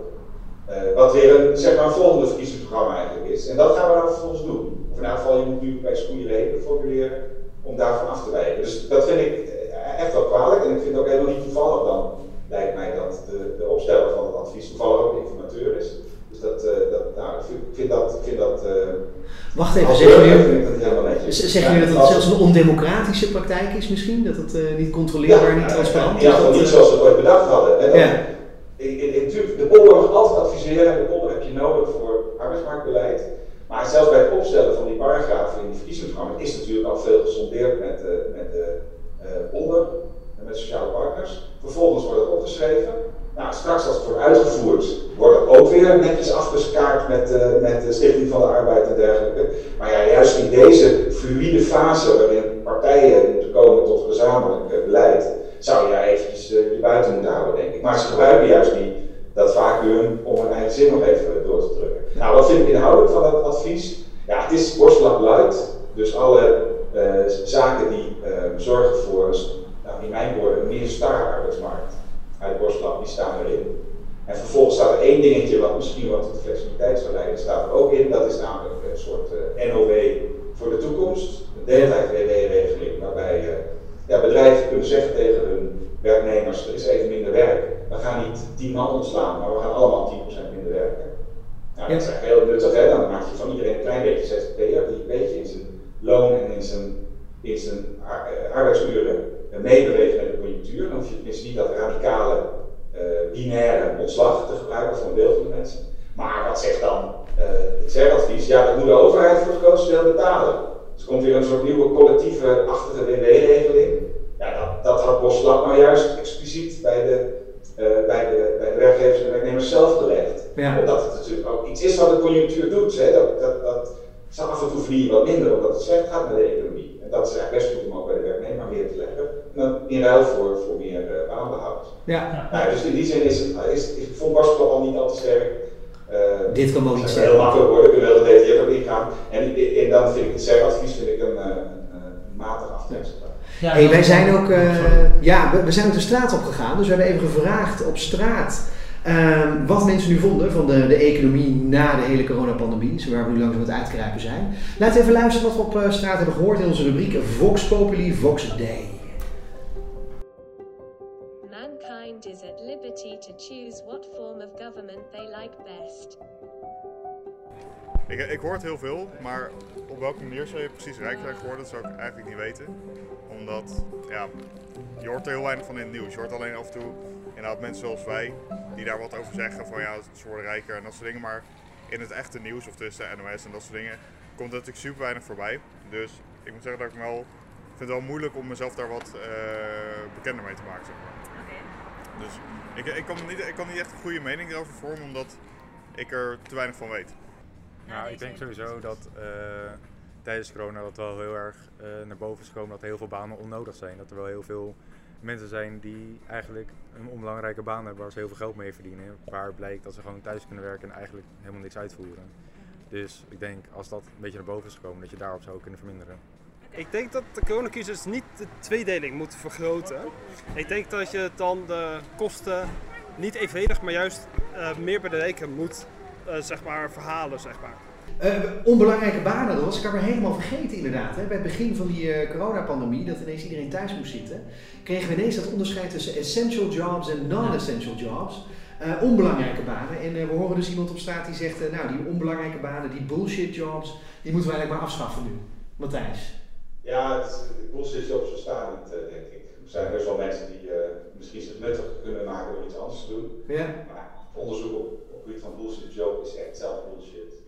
[SPEAKER 3] Uh, wat weer een, zeg maar, volgende verkiezingsprogramma eigenlijk is. En dat gaan we dan vervolgens doen. Of in ieder geval, je moet nu bij goede reden formuleren om daarvan af te wijken. Dus dat vind ik echt wel kwalijk en ik vind het ook helemaal niet toevallig dan, lijkt mij dat de, de opsteller van het advies toevallig ook informateur is. Dus dat, dat nou, ik vind, vind dat, vind dat uh,
[SPEAKER 1] Wacht even, zeggen jullie,
[SPEAKER 3] dat
[SPEAKER 1] dat het zelfs een ondemocratische praktijk is misschien? Dat het uh, niet controleerbaar,
[SPEAKER 3] ja,
[SPEAKER 1] niet transparant is?
[SPEAKER 3] Ja, niet zoals we het ooit bedacht hadden. En dan,
[SPEAKER 1] ja.
[SPEAKER 3] Natuurlijk, de polder mag altijd adviseren en de polder heb je nodig voor arbeidsmarktbeleid. Maar zelfs bij het opstellen van die paragrafen in die verkiezingsprogramma is natuurlijk al veel gesondeerd met, uh, met de uh, polder met sociale partners. Vervolgens wordt het opgeschreven. Nou, straks als het wordt uitgevoerd, wordt het ook weer netjes afgeskaakt met, uh, met de Stichting van de Arbeid en dergelijke. Maar ja, juist in deze fluïde fase waarin partijen moeten komen tot gezamenlijk beleid, zou je eventjes je buiten moeten houden, denk ik. Maar ze gebruiken juist die, dat vacuüm om hun eigen zin nog even door te drukken. Nou, wat vind ik inhoudelijk van dat advies? Ja, het is borstlap luid. Dus alle uh, zaken die uh, zorgen voor, nou, in mijn woorden, een meer starre arbeidsmarkt uit borstlap, die staan erin. En vervolgens staat er één dingetje wat misschien wat tot flexibiliteit zou leiden, staat er ook in. Dat is namelijk een soort uh, NOW voor de toekomst. Een deeltijd-WW-regeling, waarbij ja, bedrijven kunnen zeggen tegen hun werknemers, er is even minder werk. We gaan niet 10 man ontslaan, maar we gaan allemaal 10% minder werken. Nou, dat is eigenlijk heel nuttig, hè? dan maak je van iedereen een klein beetje ZZP'er, die een beetje in zijn loon en in zijn, in zijn arbeidsuren meebewegen met de conjunctuur. Dan hoef je tenminste niet dat radicale, uh, binaire ontslag te gebruiken voor een deel van de mensen. Maar wat zegt dan uh, het zeradvies? Ja, dat moet de overheid voor het grootste deel betalen. Dus er komt weer een soort nieuwe collectieve-achtige WW-regeling. Ja, dat, dat had Boslap nou juist expliciet bij de, uh, bij, de, bij de werkgevers en de werknemers zelf gelegd.
[SPEAKER 1] Ja.
[SPEAKER 3] Omdat het natuurlijk ook iets is wat de conjunctuur doet. Hè? Dat, dat, dat, af en toe verdien je wat minder omdat het slecht gaat met de economie. En dat is eigenlijk best goed om ook bij de werknemer meer te leggen. En dan in ruil voor, voor meer uh, baanbehoud.
[SPEAKER 1] Ja.
[SPEAKER 3] Nou, dus in die zin is het, is, is, ik vond Borstlap al niet al te sterk. Uh,
[SPEAKER 1] Dit kan ook niet
[SPEAKER 3] Heel makkelijk worden, kunnen we wel de detail op ingaan. En, en dan vind ik het zelfadvies vind ik een, een, een matig aftekst.
[SPEAKER 1] Ja, hey, wij zijn ook, uh, ja, we, we, zijn ook de straat op gegaan, dus we hebben even gevraagd op straat uh, wat mensen nu vonden van de, de economie na de hele coronapandemie, zo waar we nu langzaam aan het uitkruipen zijn. Laten we even luisteren wat we op straat hebben gehoord in onze rubriek Vox Populi Vox Day.
[SPEAKER 4] Choose what form of government they like best.
[SPEAKER 5] Ik, ik hoor het heel veel, maar op welke manier zou je precies rijk zijn geworden, dat zou ik eigenlijk niet weten. Omdat, ja, je hoort er heel weinig van in het nieuws. Je hoort alleen af en toe inderdaad mensen zoals wij, die daar wat over zeggen van ja, ze worden rijker en dat soort dingen. Maar in het echte nieuws of tussen NOS en dat soort dingen komt natuurlijk super weinig voorbij. Dus ik moet zeggen dat ik wel, vind het wel moeilijk om mezelf daar wat uh, bekender mee te maken. Dus ik, ik, kan niet, ik kan niet echt een goede mening erover vormen, omdat ik er te weinig van weet.
[SPEAKER 6] Nou,
[SPEAKER 7] ik denk sowieso dat uh, tijdens corona dat wel heel erg uh, naar boven is gekomen dat heel veel banen onnodig zijn. Dat er wel heel veel mensen zijn die eigenlijk een onbelangrijke baan hebben waar ze heel veel geld mee verdienen. Waar blijkt dat ze gewoon thuis kunnen werken en eigenlijk helemaal niks uitvoeren. Dus ik denk als dat een beetje naar boven is gekomen, dat je daarop zou kunnen verminderen.
[SPEAKER 8] Ik denk dat de coronacrisis niet de tweedeling moet vergroten. Ik denk dat je dan de kosten niet evenredig, maar juist uh, meer rijken moet uh, zeg maar, verhalen. Zeg maar.
[SPEAKER 1] Uh, onbelangrijke banen, dat was ik alweer helemaal vergeten inderdaad. Hè. Bij het begin van die coronapandemie, dat ineens iedereen thuis moest zitten, kregen we ineens dat onderscheid tussen essential jobs en non-essential jobs. Onbelangrijke banen. En we horen dus iemand op straat die zegt, nou die onbelangrijke banen, die bullshit jobs, die moeten we eigenlijk maar afschaffen nu. Matthijs.
[SPEAKER 3] Ja, het, bullshit jobs bestaan niet, denk ik. Er zijn best wel mensen die misschien het nuttig kunnen maken door iets anders te doen.
[SPEAKER 1] Ja.
[SPEAKER 3] Maar onderzoek op, op het gebied van bullshit job is echt zelf bullshit.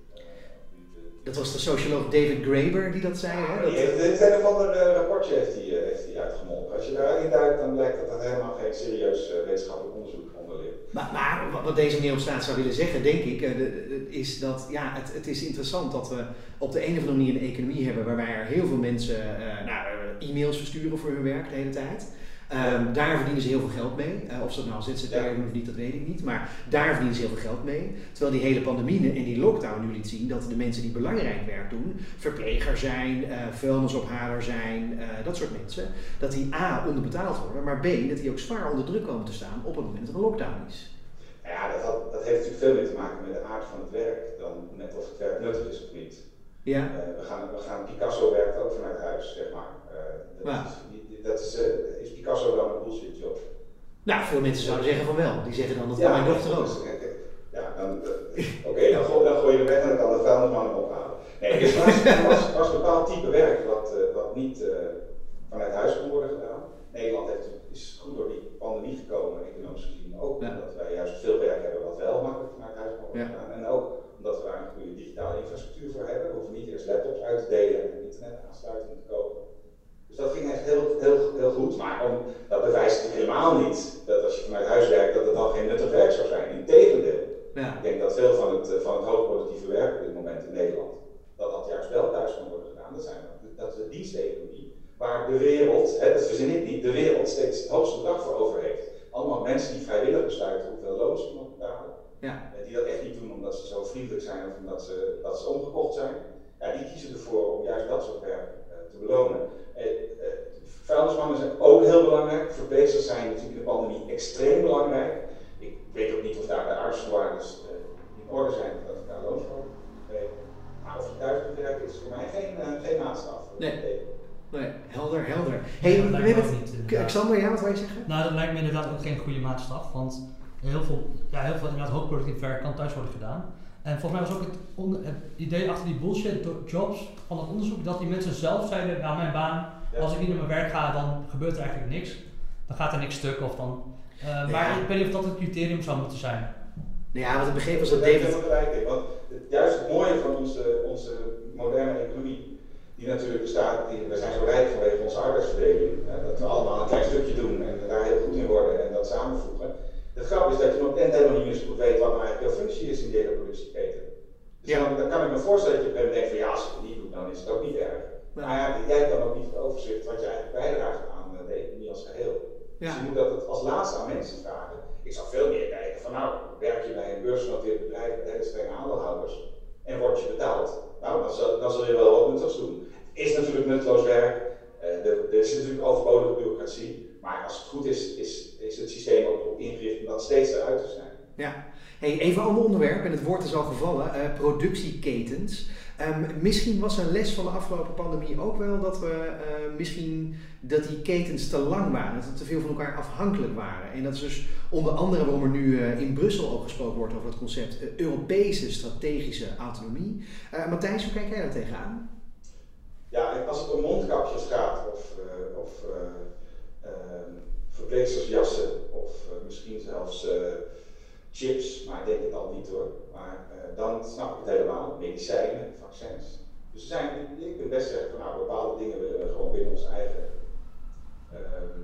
[SPEAKER 1] Dat was de socioloog David Graeber die dat zei. Hè?
[SPEAKER 3] Dat... Heeft, dit een of ander uh, rapportje heeft hij, uh, heeft hij uitgemolken. Als je daarin duikt, dan blijkt dat dat helemaal geen serieus uh, wetenschappelijk onderzoek.
[SPEAKER 1] Maar, maar, wat deze straat zou willen zeggen, denk ik, is dat ja, het, het, is interessant dat we op de een of andere manier een economie hebben waarbij er heel veel mensen nou, e-mails versturen voor hun werk de hele tijd. Ehm, daar verdienen ze heel veel geld mee. Eh, of ze dat nou ZZP'er doen of niet, dat weet ik niet. Maar daar verdienen ze heel veel geld mee. Terwijl die hele pandemie en die lockdown nu liet zien dat de mensen die belangrijk werk doen, verpleger zijn, eh vuilnisophaler zijn, eh, dat soort mensen, dat die A onderbetaald worden, maar B dat die ook zwaar onder druk komen te staan op het moment dat er een lockdown is.
[SPEAKER 3] Ja, dat, had, dat heeft natuurlijk veel meer te maken met de aard van het werk dan met of het werk nuttig is of niet.
[SPEAKER 1] Ja,
[SPEAKER 3] we, gaan, we gaan, Picasso werkt ook vanuit huis, zeg maar. Eh, dat
[SPEAKER 1] Ja.
[SPEAKER 3] is, dat is, eh, is Picasso dan een bullshit job?
[SPEAKER 1] nou veel mensen zouden zeggen van wel. Die zeggen dan dat kan mijn dochter ook.
[SPEAKER 3] dus, ja, dan, eh, oké, dan, gooi, dan gooi je de weg en dan kan de vuilnisman hem ophalen. Nee, dus er was, was, was een bepaald type werk wat, wat niet vanuit huis kon worden gedaan. Nederland heeft, is goed door die pandemie gekomen, economisch gezien. Ook
[SPEAKER 1] Ja.
[SPEAKER 3] omdat wij juist veel werk hebben wat wel makkelijk vanuit huis kon worden
[SPEAKER 1] Ja.
[SPEAKER 3] gedaan. En ook omdat we daar een goede digitale infrastructuur voor hebben. We hoeven niet eerst laptops uit te delen en internetaansluiting te kopen. Dus dat ging echt heel, heel, heel goed. Maar om, dat bewijst helemaal niet dat als je vanuit huis werkt, dat het dan geen nuttig werk zou zijn. Integendeel.
[SPEAKER 1] Ja.
[SPEAKER 3] Ik denk dat veel van het, eh, van het hoogproductieve werk op dit moment in Nederland, dat dat juist wel thuis kan worden gedaan. Dat, zijn, dat is de diensteconomie, waar de wereld, hè, dat verzin ik niet, de wereld steeds het hoogste bedrag voor over heeft. Allemaal mensen die vrijwillig besluiten hoeveel loon ze iemand betalen.
[SPEAKER 1] Ja.
[SPEAKER 3] Eh, Die dat echt niet doen omdat ze zo vriendelijk zijn of omdat ze, dat ze omgekocht zijn. Ja, die kiezen ervoor om juist dat soort werk belonen. Eh, eh, vuilnismannen zijn ook heel belangrijk. Verpleegsters zijn natuurlijk in de pandemie extreem belangrijk. Ik weet ook niet of daar de arbeidsvoorwaarden eh, in orde zijn dat ik daar loon voor krijg. Maar of je thuis kunt werken is voor mij geen, eh, geen maatstaf.
[SPEAKER 1] Nee. Nee, helder, helder. Hey,
[SPEAKER 2] ook niet,
[SPEAKER 1] het. Xander, ja, wat wil je zeggen?
[SPEAKER 2] Nou, dat lijkt me inderdaad ook geen goede maatstaf, want heel veel, ja, heel veel inderdaad hoogproductief werk kan thuis worden gedaan. En volgens mij was ook het, onder- het idee achter die bullshit jobs van het onderzoek dat die mensen zelf zeiden, nou mijn baan,
[SPEAKER 3] Ja.
[SPEAKER 2] als ik niet naar mijn werk ga, dan gebeurt er eigenlijk niks. Dan gaat er niks stuk of dan... eh, maar
[SPEAKER 1] Ja.
[SPEAKER 2] ik weet niet of dat het criterium zou moeten zijn.
[SPEAKER 1] Nou ja, wat ik begreep was dat David.
[SPEAKER 3] helemaal gelijk in. Want het- juist het mooie van onze, onze moderne economie, die natuurlijk bestaat, die, we zijn zo rijk vanwege onze arbeidsverdeling, dat we allemaal een klein stukje doen en daar heel goed in worden en dat samenvoegen. De grap is dat je op het helemaal niet meer zo goed weet wat nou eigenlijk jouw functie is in die hele productieketen. Dus
[SPEAKER 1] Ja.
[SPEAKER 3] dan, dan kan ik me voorstellen dat je moment denkt van ja, als ik het niet doe, dan is het ook niet erg. Maar ja, jij dan ook niet het overzicht wat je eigenlijk bijdraagt aan de economie als geheel. Dus je moet dat het als laatste aan mensen vragen. Ik zou veel meer kijken van nou, werk je bij een beursgenoteerd bedrijf met hele strenge aandeelhouders en word je betaald. Nou, dan zul, dan je wel wat nuttigs doen. Is natuurlijk nutteloos werk, eh, er, er is natuurlijk overbodige bureaucratie, maar als het goed is, is, is het systeem ook op ingericht om dat steeds eruit te snijden.
[SPEAKER 1] Ja. Hey, even een ander onderwerp, en het woord is al gevallen, eh, productieketens. Ehm, misschien was een les van de afgelopen pandemie ook wel dat we eh, misschien dat die ketens te lang waren, dat we te veel van elkaar afhankelijk waren. En dat is dus onder andere waarom er nu eh, in Brussel ook gesproken wordt over het concept Europese strategische autonomie. Matthijs, hoe kijk jij daar tegenaan?
[SPEAKER 3] Ja, als het om mondkapjes gaat of, of verpleegstersjassen of eh, misschien zelfs eh, chips, maar ik denk het al niet hoor. Maar eh, dan snap ik het helemaal. Medicijnen, vaccins. Dus zijn, je kunt best zeggen van nou, bepaalde dingen willen we gewoon binnen ons eigen ehm,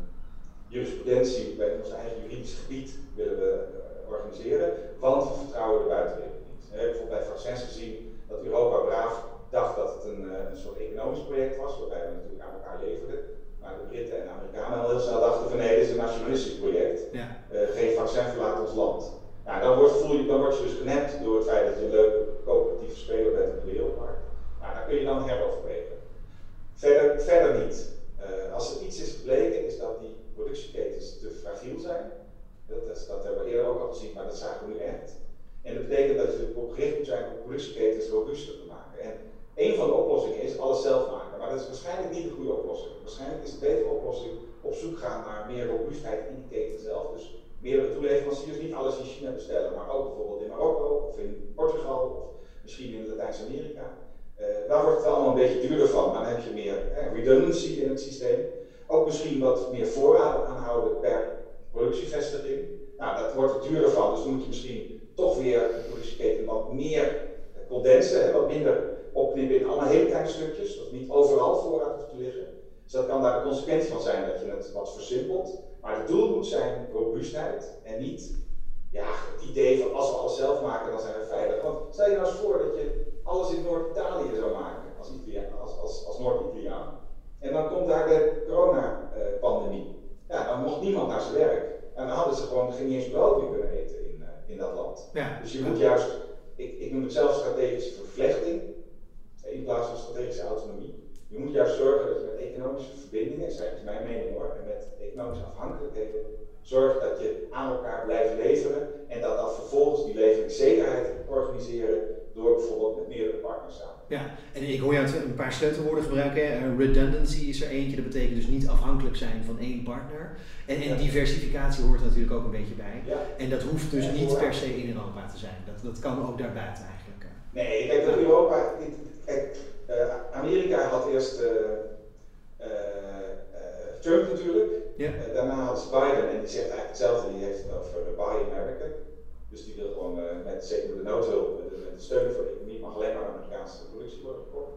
[SPEAKER 3] jurisprudentie, binnen ons eigen juridisch gebied willen we organiseren, want we vertrouwen de buitenwereld niet. We hebben bijvoorbeeld bij vaccins gezien dat Europa braaf dacht dat het een, een soort economisch project was, waarbij we natuurlijk aan elkaar leverden. Maar de Britten en de Amerikanen al heel snel dachten van nee, dit is een nationalistisch project.
[SPEAKER 1] Ja.
[SPEAKER 3] Eh, geen vaccin verlaat ons land. Nou, dan word, voel je, dan word je dus genept door het feit dat je een leuke coöperatieve speler bent op de wereldmarkt. Nou, daar kun je dan heroverwegen. Verder, verder niet. Eh, als er iets is gebleken, is dat die productieketens te fragiel zijn. Dat, is, dat hebben we eerder ook al gezien, maar dat zagen we nu echt. En dat betekent dat je erop gericht moet zijn om productieketens robuuster te maken. En een van de oplossingen is alles zelf maken, maar dat is waarschijnlijk niet de goede oplossing. Waarschijnlijk is de betere oplossing op zoek gaan naar meer robuustheid in die keten zelf. Dus meerdere toeleveranciers, niet alles in China bestellen, maar ook bijvoorbeeld in Marokko of in Portugal of misschien in Latijns-Amerika. Eh, daar wordt het allemaal een beetje duurder van, maar dan heb je meer eh, redundancy in het systeem. Ook misschien wat meer voorraad aanhouden per productievestiging. Nou, dat wordt er duurder van, dus dan moet je misschien toch weer de productieketen wat meer eh, condensen, wat minder opknippen in allemaal hele kleine stukjes, dat niet overal voorraad hoeft te liggen. Dus dat kan daar de consequentie van zijn dat je het wat versimpelt. Maar het doel moet zijn robuustheid en niet ja, het idee van als we alles zelf maken, dan zijn we veilig. Want stel je nou eens voor dat je alles in Noord-Italië zou maken, als, Italiaan, als, als, als Noord-Italiaan. En dan komt daar de coronapandemie. Ja, dan niemand naar zijn werk. En dan hadden ze gewoon geen eens brood meer kunnen eten in, eh, in dat land.
[SPEAKER 1] Ja.
[SPEAKER 3] Dus je moet juist, ik, ik noem het zelf strategische vervlechting, eh, in plaats van strategische autonomie. Je moet juist zorgen dat je met economische verbindingen, dat is mijn mening hoor, en met economische afhankelijkheden, zorgt dat je aan elkaar blijft leveren en dat dan vervolgens die leveringszekerheid organiseren door bijvoorbeeld met meerdere partners samen.
[SPEAKER 1] Ja, en ik hoor jou een paar sleutelwoorden gebruiken. Eh, Redundancy is er eentje, dat betekent dus niet afhankelijk zijn van één partner. En, diversificatie hoort er natuurlijk ook een beetje bij.
[SPEAKER 3] Ja.
[SPEAKER 1] En dat hoeft dus niet per se in Europa te zijn. Dat, dat kan ook daarbuiten eigenlijk.
[SPEAKER 3] Nee, kijk, dat Europa. dit- Kijk, eh, Amerika had eerst eh, eh, eh, Trump natuurlijk.
[SPEAKER 1] Ja.
[SPEAKER 3] Daarna had ze Biden en die zegt eigenlijk hetzelfde. Die heeft het over Buy America. Dus die wil gewoon, met, zeker de noodhulp, met de, met de steun voor de economie, mag alleen maar Amerikaanse productie worden gekocht.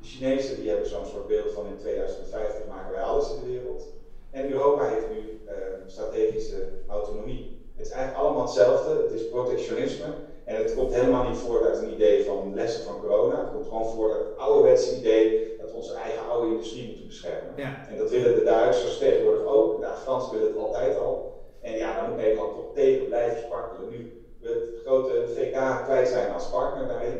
[SPEAKER 3] De Chinezen die hebben zo'n soort beeld van in 2050 maken wij alles in de wereld. En Europa heeft nu strategische autonomie. Het is eigenlijk allemaal hetzelfde, het is protectionisme. En het komt helemaal niet voort uit een idee van lessen van corona. Het komt gewoon voort uit het ouderwetse idee dat we onze eigen oude industrie moeten beschermen.
[SPEAKER 1] Ja.
[SPEAKER 3] En dat willen de Duitsers tegenwoordig ook. De Fransen willen het altijd al. En ja, dan moet Nederland toch tegen blijven spartelen. Nu we het grote VK kwijt zijn als partner daarin,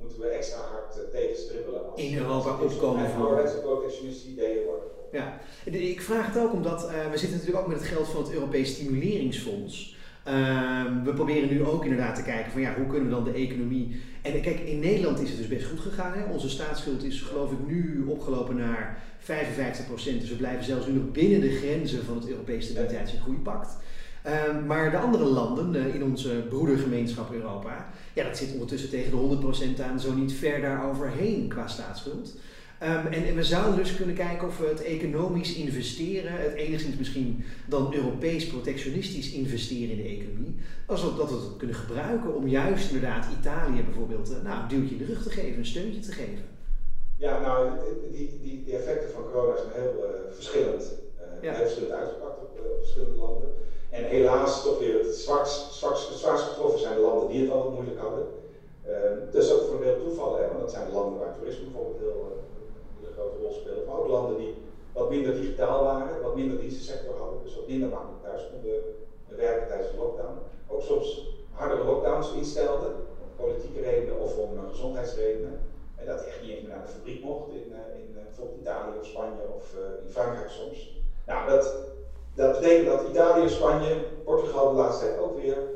[SPEAKER 3] moeten we extra hard eh, tegen stribbelen. Als,
[SPEAKER 1] In Europa opkomen voor-
[SPEAKER 3] ouderwetse protectionistische ideeën worden.
[SPEAKER 1] Ja, ik vraag het ook omdat eh, we zitten natuurlijk ook met het geld van het Europees Stimuleringsfonds. Ehm, we proberen nu ook inderdaad te kijken van ja, hoe kunnen we dan de economie. En kijk, in Nederland is het dus best goed gegaan. Hè? Onze staatsschuld is geloof ik nu opgelopen naar 55%. Dus we blijven zelfs nu nog binnen de grenzen van het Europees Stabiliteits- en Groeipact. Ehm, maar de andere landen eh, in onze broedergemeenschap Europa, ja, dat zit ondertussen tegen de 100% aan, zo niet ver daaroverheen qua staatsschuld. Ehm, en, en we zouden dus kunnen kijken of we het economisch investeren, het enigszins misschien dan Europees protectionistisch investeren in de economie, alsof dat we het kunnen gebruiken om juist inderdaad Italië bijvoorbeeld eh, nou, een duwtje in de rug te geven, een steuntje te geven.
[SPEAKER 3] Ja, nou, die, die, die effecten van corona zijn heel eh, verschillend. eh,
[SPEAKER 1] Ja.
[SPEAKER 3] Heel verschillend uitgepakt op, eh, op verschillende landen. En helaas toch weer het zwakst, zwaarst getroffen zijn de landen die het al wat moeilijk hadden. Ehm, dat is ook voor een deel toeval, hè, want dat zijn de landen waar toerisme bijvoorbeeld heel, eh, grote rol speelt. Maar ook landen die wat minder digitaal waren, wat minder dienstensector hadden, dus wat minder makkelijk thuis konden werken tijdens de lockdown. Ook soms hardere lockdowns instelden, om politieke redenen of om eh, gezondheidsredenen. En dat echt niet eens meer naar de fabriek mocht in, eh, in eh, Italië of Spanje of in Frankrijk soms. Nou, dat, dat betekent dat Italië, Spanje, Portugal de laatste tijd ook weer.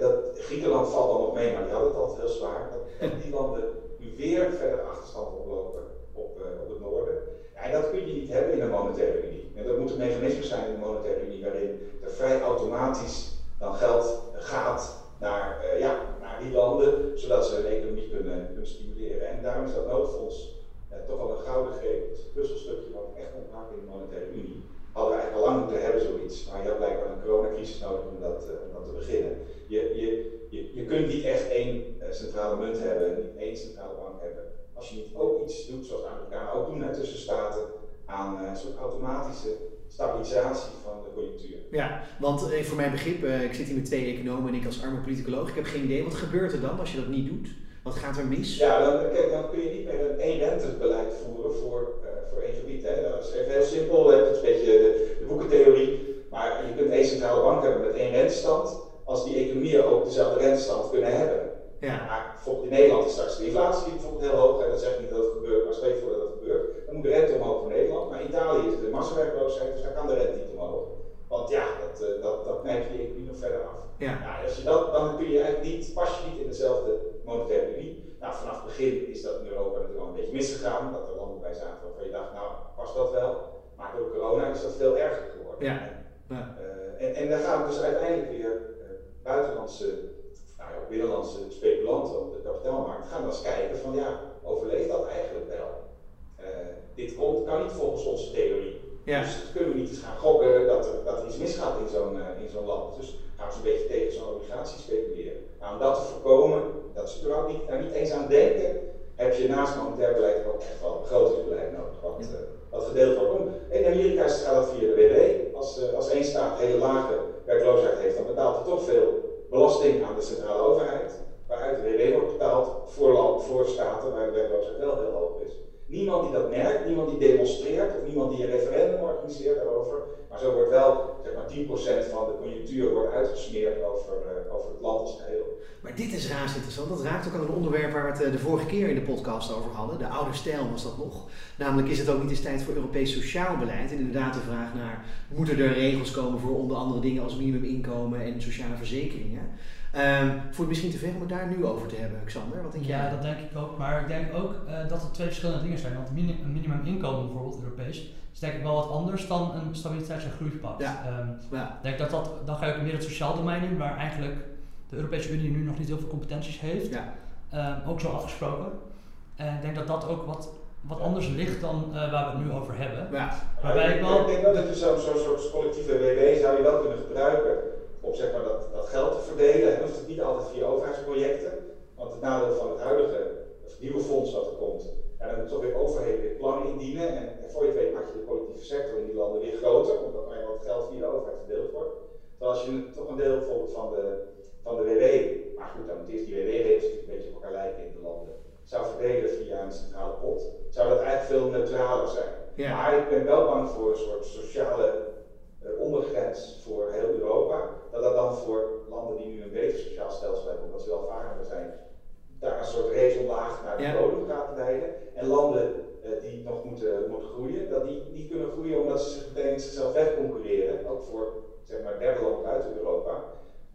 [SPEAKER 3] dat Griekenland valt dan nog mee, maar die hadden het altijd heel zwaar. Dat die landen nu weer verder achterstand oplopen op, eh, op het noorden. En dat kun je niet hebben in een monetaire unie. Dat moeten mechanismes zijn in een monetaire unie waarin er vrij automatisch dan geld gaat naar, eh, ja, naar die landen, zodat ze hun economie kunnen, kunnen stimuleren. En daarom is dat noodfonds eh, toch wel een gouden greep. Het een puzzelstukje wat echt ontbrak in de monetaire unie. Hadden we eigenlijk al lang moeten hebben zoiets, maar je had blijkbaar een coronacrisis nodig om dat, eh, om dat te beginnen. Je, je, je, je kunt niet echt één centrale munt hebben, niet één centrale bank hebben, als je niet ook iets doet zoals Amerikanen ook doen tussen staten aan eh, een soort automatische stabilisatie van de conjunctuur.
[SPEAKER 1] Ja, want eh, voor mijn begrip, eh, ik zit hier met twee economen en ik als arme politicoloog, ik heb geen idee, wat gebeurt er dan als je dat niet doet? Wat gaat er mis?
[SPEAKER 3] Ja, dan, kijk, dan kun je niet meer een één rentebeleid voeren voor, eh, voor één gebied. Hè. Dat is even heel simpel, hè. dat is een beetje de, de boekentheorie. Maar je kunt één centrale bank hebben met één rentestand, als die economieën ook dezelfde rentestand kunnen hebben.
[SPEAKER 1] Ja,
[SPEAKER 3] Maar bijvoorbeeld in Nederland is straks de inflatie bijvoorbeeld heel hoog. En dat zeg ik niet dat het gebeurt, maar je voor dat het gebeurt. Dan moet de rente omhoog voor Nederland. Maar in Italië is de massawerkloosheid, dus dan kan de rente niet omhoog. Want ja, dat, eh, dat, dat knijpt die economie nog verder af.
[SPEAKER 1] ja.
[SPEAKER 3] Ja, als je dat, dan kun je eigenlijk niet, pas je niet in dezelfde monetaire unie. Nou, vanaf het begin is dat in Europa natuurlijk al een beetje misgegaan. Dat er landen bij zaten waarvan je dacht, nou, was dat wel. Maar door corona is dat veel erger geworden.
[SPEAKER 1] Ja.
[SPEAKER 3] En,
[SPEAKER 1] Ja.
[SPEAKER 3] eh, en, en dan gaan dus uiteindelijk weer eh, buitenlandse, nou ja, binnenlandse speculanten op de kapitaalmarkt gaan dan eens kijken van ja, overleeft dat eigenlijk wel? Eh, dit komt, kan niet volgens onze theorie.
[SPEAKER 1] Ja.
[SPEAKER 3] Dus kunnen we niet eens gaan gokken dat er, dat er iets misgaat in zo'n eh, in zo'n land. Dus gaan we eens een beetje tegen zo'n obligatie speculeren. Nou, om dat te voorkomen, dat ze er ook niet, daar niet eens aan denken, heb je naast monetair beleid ook echt wel begrotingsbeleid nodig. Wat, eh, wat gedeeld wordt. Om, in Amerika is- gaat dat via de WW. Als, eh, als één staat hele lage werkloosheid heeft, dan betaalt hij toch veel belasting aan de centrale overheid. Waaruit de WW wordt betaald voor, land, voor staten waar de werkloosheid wel heel hoog is. Niemand die dat merkt, niemand die demonstreert of niemand die een referendum organiseert daarover. Maar zo wordt wel zeg maar 10% van de conjunctuur wordt uitgesmeerd over, eh, over het land als geheel.
[SPEAKER 1] Maar dit is raar interessant. Dat raakt ook aan een onderwerp waar we het eh, de vorige keer in de podcast over hadden. De oude stijl was dat nog. Namelijk is het ook niet eens tijd voor Europees sociaal beleid. En inderdaad de vraag naar, moeten er regels komen voor onder andere dingen als minimuminkomen en sociale verzekeringen? Um, voelt het misschien te ver om het daar nu over te hebben, Xander? Wat denk jij?
[SPEAKER 2] Ja, dat denk ik ook. Maar ik denk ook uh, dat het twee verschillende dingen zijn. Want een minimuminkomen bijvoorbeeld, Europees, is denk ik wel wat anders dan een stabiliteits- en groeipact.
[SPEAKER 1] Ja.
[SPEAKER 2] Um, ja. denk dat dat, dan ga je ook meer het sociaal domein in, waar eigenlijk de Europese Unie nu nog niet heel veel competenties heeft.
[SPEAKER 1] Ja.
[SPEAKER 2] Um, ook zo afgesproken. En ik denk dat dat ook wat, wat anders ligt dan uh, waar we het nu over hebben.
[SPEAKER 1] Ja.
[SPEAKER 3] Waarbij ik, wel, ik denk dat je zo'n zo soort collectieve WW zou je wel kunnen gebruiken om zeg maar, dat, dat geld te verdelen. En hoeft het niet altijd via overheidsprojecten. Want het nadeel van het huidige, het nieuwe fonds dat er komt, en dan moet toch weer overheden weer plannen indienen. En, en voor je het weet maak je de collectieve sector in die landen weer groter, omdat er wat geld via de overheid verdeeld wordt. Terwijl als je toch een deel bijvoorbeeld van de, van de WW, maar goed, dan moet eerst die WW-regels een beetje op elkaar lijken in de landen, zou verdelen via een centrale pot, zou dat eigenlijk veel neutraler zijn.
[SPEAKER 1] Ja.
[SPEAKER 3] Maar ik ben wel bang voor een soort sociale uh, ondergrens voor heel Europa, dat dat dan voor landen die nu een beter sociaal stelsel hebben, omdat ze welvarender zijn, daar een soort race omlaag naar de
[SPEAKER 1] Ja.
[SPEAKER 3] bodem gaat leiden. En landen uh, die nog moeten, moeten groeien, dat die niet kunnen groeien omdat ze zich meteen zichzelf wegconcurreren, ook voor zeg maar derde land buiten Europa,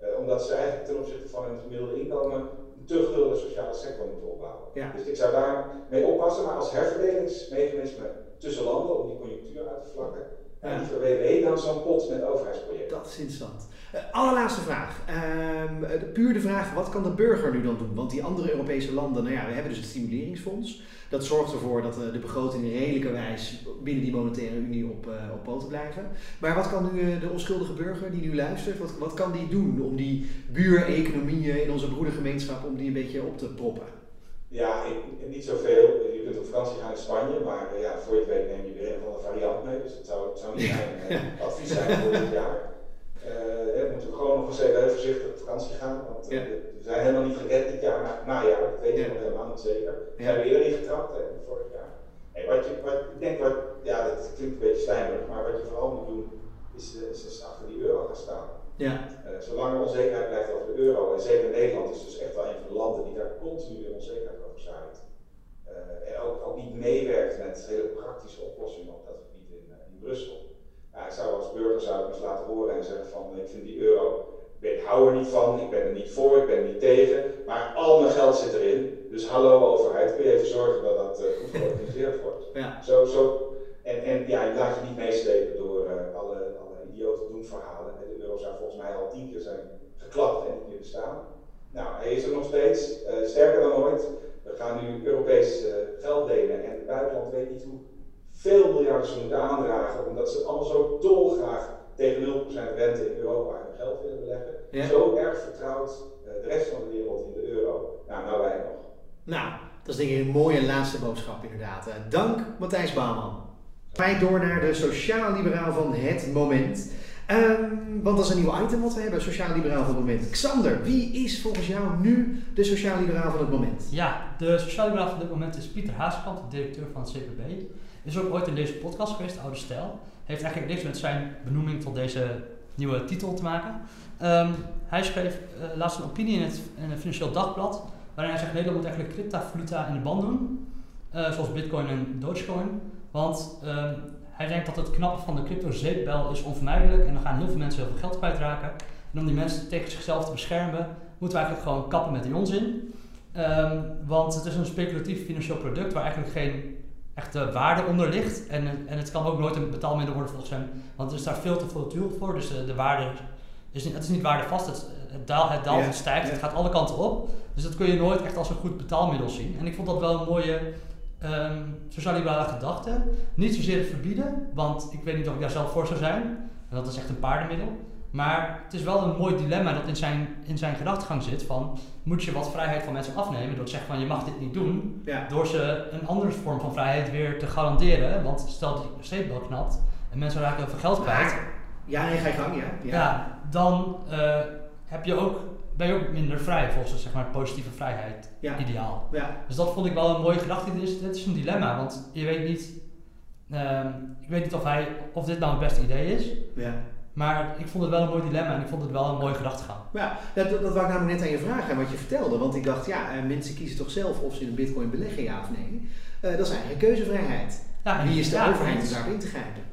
[SPEAKER 3] uh, omdat ze eigenlijk ten opzichte van hun gemiddelde inkomen een te gulden sociale sector moeten opbouwen.
[SPEAKER 1] Ja.
[SPEAKER 3] Dus ik zou daar mee oppassen, maar als herverdelingsmechanisme tussen landen om die conjunctuur uit te vlakken, en liever WW dan zo'n pot met overheidsprojecten.
[SPEAKER 1] Dat is interessant. Uh, allerlaatste vraag. Ehm, puur de vraag, wat kan de burger nu dan doen? Want die andere Europese landen, nou ja, we hebben dus het stimuleringsfonds. Dat zorgt ervoor dat uh, de begrotingen redelijkerwijs binnen die monetaire unie op, uh, op poten blijven. Maar wat kan nu de onschuldige burger die nu luistert, wat, wat kan die doen om die buureconomieën in onze broedergemeenschap, om die een beetje op te proppen?
[SPEAKER 3] Ja, ik, niet zoveel. Je kunt op vakantie gaan in Spanje, maar ja, voor je het weet neem je weer een van de variant mee. Dus het zou, het zou niet mijn uh, advies zijn voor dit jaar. Uh, ja, moeten we gewoon nog eens even heel voorzichtig op vakantie gaan. Want
[SPEAKER 1] ja.
[SPEAKER 3] we zijn helemaal niet gered dit jaar na, najaar. Dat weet ja. nog helemaal niet zeker. We zijn we eerder ingetrapt hè, vorig jaar. Wat je, wat, ik denk wat, ja, dat klinkt een beetje stijnberig, maar wat je vooral moet doen, is, is, is achter die euro gaan staan.
[SPEAKER 1] Ja.
[SPEAKER 3] Uh, zolang er onzekerheid blijft over de euro, en zeker Nederland is dus echt wel een van de landen die daar continu onzekerheid over zaait. Uh, en ook, ook niet meewerkt met hele praktische oplossingen op dat gebied in, in Brussel. Nou, ik zou als burger zou ik eens laten horen en zeggen van ik vind die euro, ik hou er niet van, ik ben er niet voor, ik ben er niet tegen, maar al mijn geld zit erin. Dus hallo overheid, kun je even zorgen dat dat goed georganiseerd wordt.
[SPEAKER 1] Ja.
[SPEAKER 3] Zo, zo, en, en ja, je laat je niet meeslepen door alle, alle idiote doemverhalen. De euro zou volgens mij al tien keer zijn geklapt en niet meer bestaan. Nou, hij is er nog steeds, uh, sterker dan ooit. We gaan nu Europees uh, geld delen en het buitenland weet niet hoe veel miljarden ze moeten aandragen, omdat ze allemaal zo dolgraag tegen 0% rente in Europa hun geld willen beleggen.
[SPEAKER 1] Ja.
[SPEAKER 3] Zo erg vertrouwt uh, de rest van de wereld in de euro. Nou, nou wij nog.
[SPEAKER 1] Nou, dat is denk ik een mooie laatste boodschap inderdaad. Dank Matthijs Bouwman. Wij door naar de sociaal-liberaal van het moment. Um, want dat is een nieuw item wat we hebben, sociaal-liberaal van het moment. Xander, wie is volgens jou nu de sociaal-liberaal van het moment?
[SPEAKER 2] Ja, de sociaal-liberaal van dit moment is Pieter Haaskamp, de directeur van het CPB. Is ook ooit in deze podcast geweest, Oude Stijl. Heeft eigenlijk niks met zijn benoeming tot deze nieuwe titel te maken. Um, hij schreef uh, laatst een opinie in het, in Financieel Dagblad, waarin hij zegt Nederland moet eigenlijk cryptovaluta in de band doen. Uh, zoals Bitcoin en Dogecoin. Want um, hij denkt dat het knappen van de crypto-zeepbel is onvermijdelijk en dan gaan heel veel mensen heel veel geld kwijtraken. En om die mensen tegen zichzelf te beschermen, moeten we eigenlijk gewoon kappen met die onzin. Um, want het is een speculatief financieel product waar eigenlijk geen echte waarde onder ligt. En, en het kan ook nooit een betaalmiddel worden volgens hem, want er is daar veel te volatiel voor. Dus de, de waarde is niet, het is niet waardevast, het, het, daalt, het, daalt, het stijgt, het gaat alle kanten op. Dus dat kun je nooit echt als een goed betaalmiddel zien. En ik vond dat wel een mooie um, sociaal-liberale gedachte. Niet zozeer het verbieden, want ik weet niet of ik daar zelf voor zou zijn. En dat is echt een paardenmiddel. Maar het is wel een mooi dilemma dat in zijn, in zijn gedachtegang zit van... moet je wat vrijheid van mensen afnemen door te zeggen van je mag dit niet doen...
[SPEAKER 1] Ja.
[SPEAKER 2] door ze een andere vorm van vrijheid weer te garanderen. Want stel die steekbel knapt en mensen raken heel veel geld kwijt...
[SPEAKER 1] Ja, nee, ga je gang, ja.
[SPEAKER 2] Ja, dan uh, heb je ook ben je ook minder vrij volgens zeg maar, het positieve vrijheid
[SPEAKER 1] Ja.
[SPEAKER 2] ideaal.
[SPEAKER 1] Ja,
[SPEAKER 2] Dus dat vond ik wel een mooie gedachte. Dit is, dit is een dilemma, want je weet niet, ehm, ik weet niet of, hij, of dit nou het beste idee is.
[SPEAKER 1] ja.
[SPEAKER 2] Maar ik vond het wel een mooi dilemma en ik vond het wel een mooie gedachtegang.
[SPEAKER 1] Ja, dat, dat, wou ik namelijk net aan je vragen, wat je vertelde. Want ik dacht, ja, eh, mensen kiezen toch zelf of ze in een bitcoin beleggen, ja of nee. Eh, dat is eigenlijk keuzevrijheid.
[SPEAKER 2] Ja, en
[SPEAKER 1] Wie is de
[SPEAKER 2] ja,
[SPEAKER 1] overheid om daarop in te grijpen?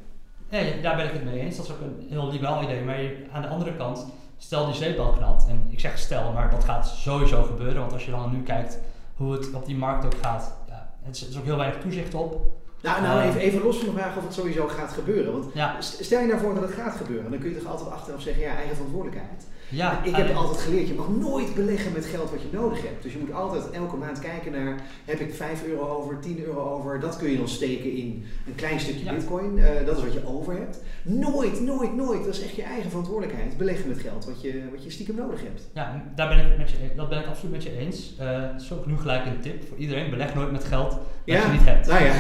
[SPEAKER 2] Nee, daar ben ik het mee eens. Dat is ook een heel liberaal idee. Maar aan de andere kant, stel die zeepbel knapt. En ik zeg stel, maar dat gaat sowieso gebeuren. Want als je dan nu kijkt hoe het op die markt ook gaat. Ja, het is, er is ook heel weinig toezicht op.
[SPEAKER 1] Nou, nou
[SPEAKER 2] Eh.
[SPEAKER 1] even, even los van de vraag of het sowieso gaat gebeuren. Want
[SPEAKER 2] Ja,
[SPEAKER 1] stel je nou voor dat het gaat gebeuren, dan kun je toch altijd achteraf zeggen, ja, eigen verantwoordelijkheid.
[SPEAKER 2] Ja
[SPEAKER 1] ik heb
[SPEAKER 2] alleen-
[SPEAKER 1] altijd geleerd, je mag nooit beleggen met geld wat je nodig hebt. Dus je moet altijd elke maand kijken naar, heb ik 5 euro over, 10 euro over. Dat kun je dan steken in een klein stukje
[SPEAKER 2] Ja.
[SPEAKER 1] bitcoin. Eh, dat is wat je over hebt. Nooit, nooit, nooit, dat is echt je eigen verantwoordelijkheid. Beleggen met geld wat je, wat je stiekem nodig hebt.
[SPEAKER 2] Ja, daar ben ik met je, dat ben ik absoluut met je eens. Eh dat is ook nu gelijk een tip voor iedereen. Beleg nooit met geld dat
[SPEAKER 1] Ja,
[SPEAKER 2] je niet hebt.
[SPEAKER 1] Nou ja,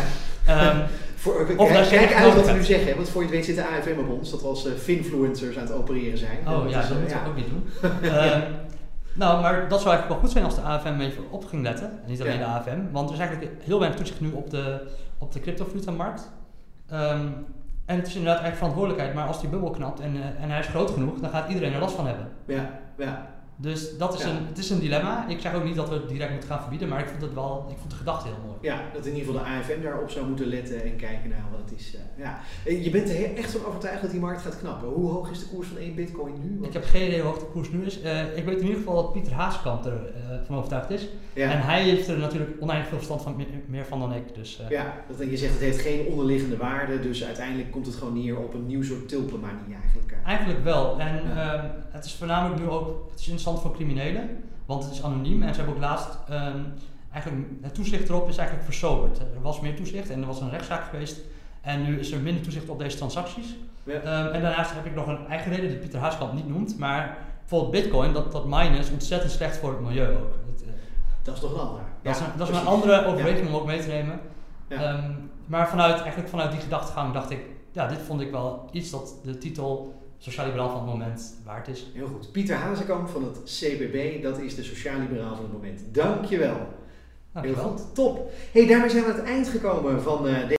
[SPEAKER 2] Ehm,
[SPEAKER 1] voor, kijk,
[SPEAKER 2] Of dat
[SPEAKER 1] kijk uit wat we nu zeggen. Want voor je het weet zit de AFM op ons, dat we als eh, finfluencers aan het opereren zijn.
[SPEAKER 2] Oh ja,
[SPEAKER 1] is,
[SPEAKER 2] dat
[SPEAKER 1] eh,
[SPEAKER 2] moet ik ook niet doen. Ehm, nou, maar dat zou eigenlijk wel goed zijn als de AFM even op ging letten. En niet alleen de AFM. Want er is eigenlijk heel weinig toezicht nu op de, op de cryptovalutamarkt. Ehm en het is inderdaad eigenlijk verantwoordelijkheid. Maar als die bubbel knapt en, eh, en hij is groot genoeg, dan gaat iedereen er last van hebben.
[SPEAKER 1] Ja, ja.
[SPEAKER 2] Dus dat is
[SPEAKER 1] Ja.
[SPEAKER 2] een, het is een dilemma. Ik zeg ook niet dat we het direct moeten gaan verbieden. Maar ik vond, het wel, ik vond de gedachte heel mooi.
[SPEAKER 1] Ja, dat in ieder geval de AFM daarop zou moeten letten en kijken naar wat het is. eh, ja. Eh, Je bent er echt van overtuigd dat die markt gaat knappen. Hoe hoog is de koers van één bitcoin nu?
[SPEAKER 2] Ik heb geen idee hoe hoog de koers nu is. Eh, ik weet in ieder geval dat Pieter Haaskamp er van overtuigd is.
[SPEAKER 1] ja.
[SPEAKER 2] En hij heeft er natuurlijk oneindig veel verstand van, me- meer van dan ik. Dus,
[SPEAKER 1] ja, dat, je zegt het heeft geen onderliggende waarde, dus uiteindelijk komt het gewoon neer op een nieuw soort tulpenmanie eigenlijk.
[SPEAKER 2] Eigenlijk wel. En ehm, het is voornamelijk nu ook het is interessant voor criminelen. Want het is anoniem. En ze hebben ook laatst... ehm, eigenlijk, het toezicht erop is eigenlijk versoberd. Er was meer toezicht en er was een rechtszaak geweest. En nu is er minder toezicht op deze transacties.
[SPEAKER 1] Ja.
[SPEAKER 2] Ehm, en daarnaast heb ik nog een eigen reden die Pieter Haaskamp niet noemt. Maar bijvoorbeeld bitcoin, dat, dat minen is ontzettend slecht voor het milieu ook. Het, eh,
[SPEAKER 1] Dat is toch ander.
[SPEAKER 2] dat is, een, dat is een andere overweging om ook mee te nemen. Ehm, maar vanuit, eigenlijk vanuit die gedachtegang dacht ik, ja, dit vond ik wel iets dat de titel Sociaal-Liberaal van het moment waard is.
[SPEAKER 1] Heel goed. Pieter Hazekamp van het CBB, dat is de sociaal-liberaal van het moment. Dankjewel. Heel
[SPEAKER 2] Dankjewel.
[SPEAKER 1] goed, top. hey, daarmee zijn we aan het eind gekomen van eh,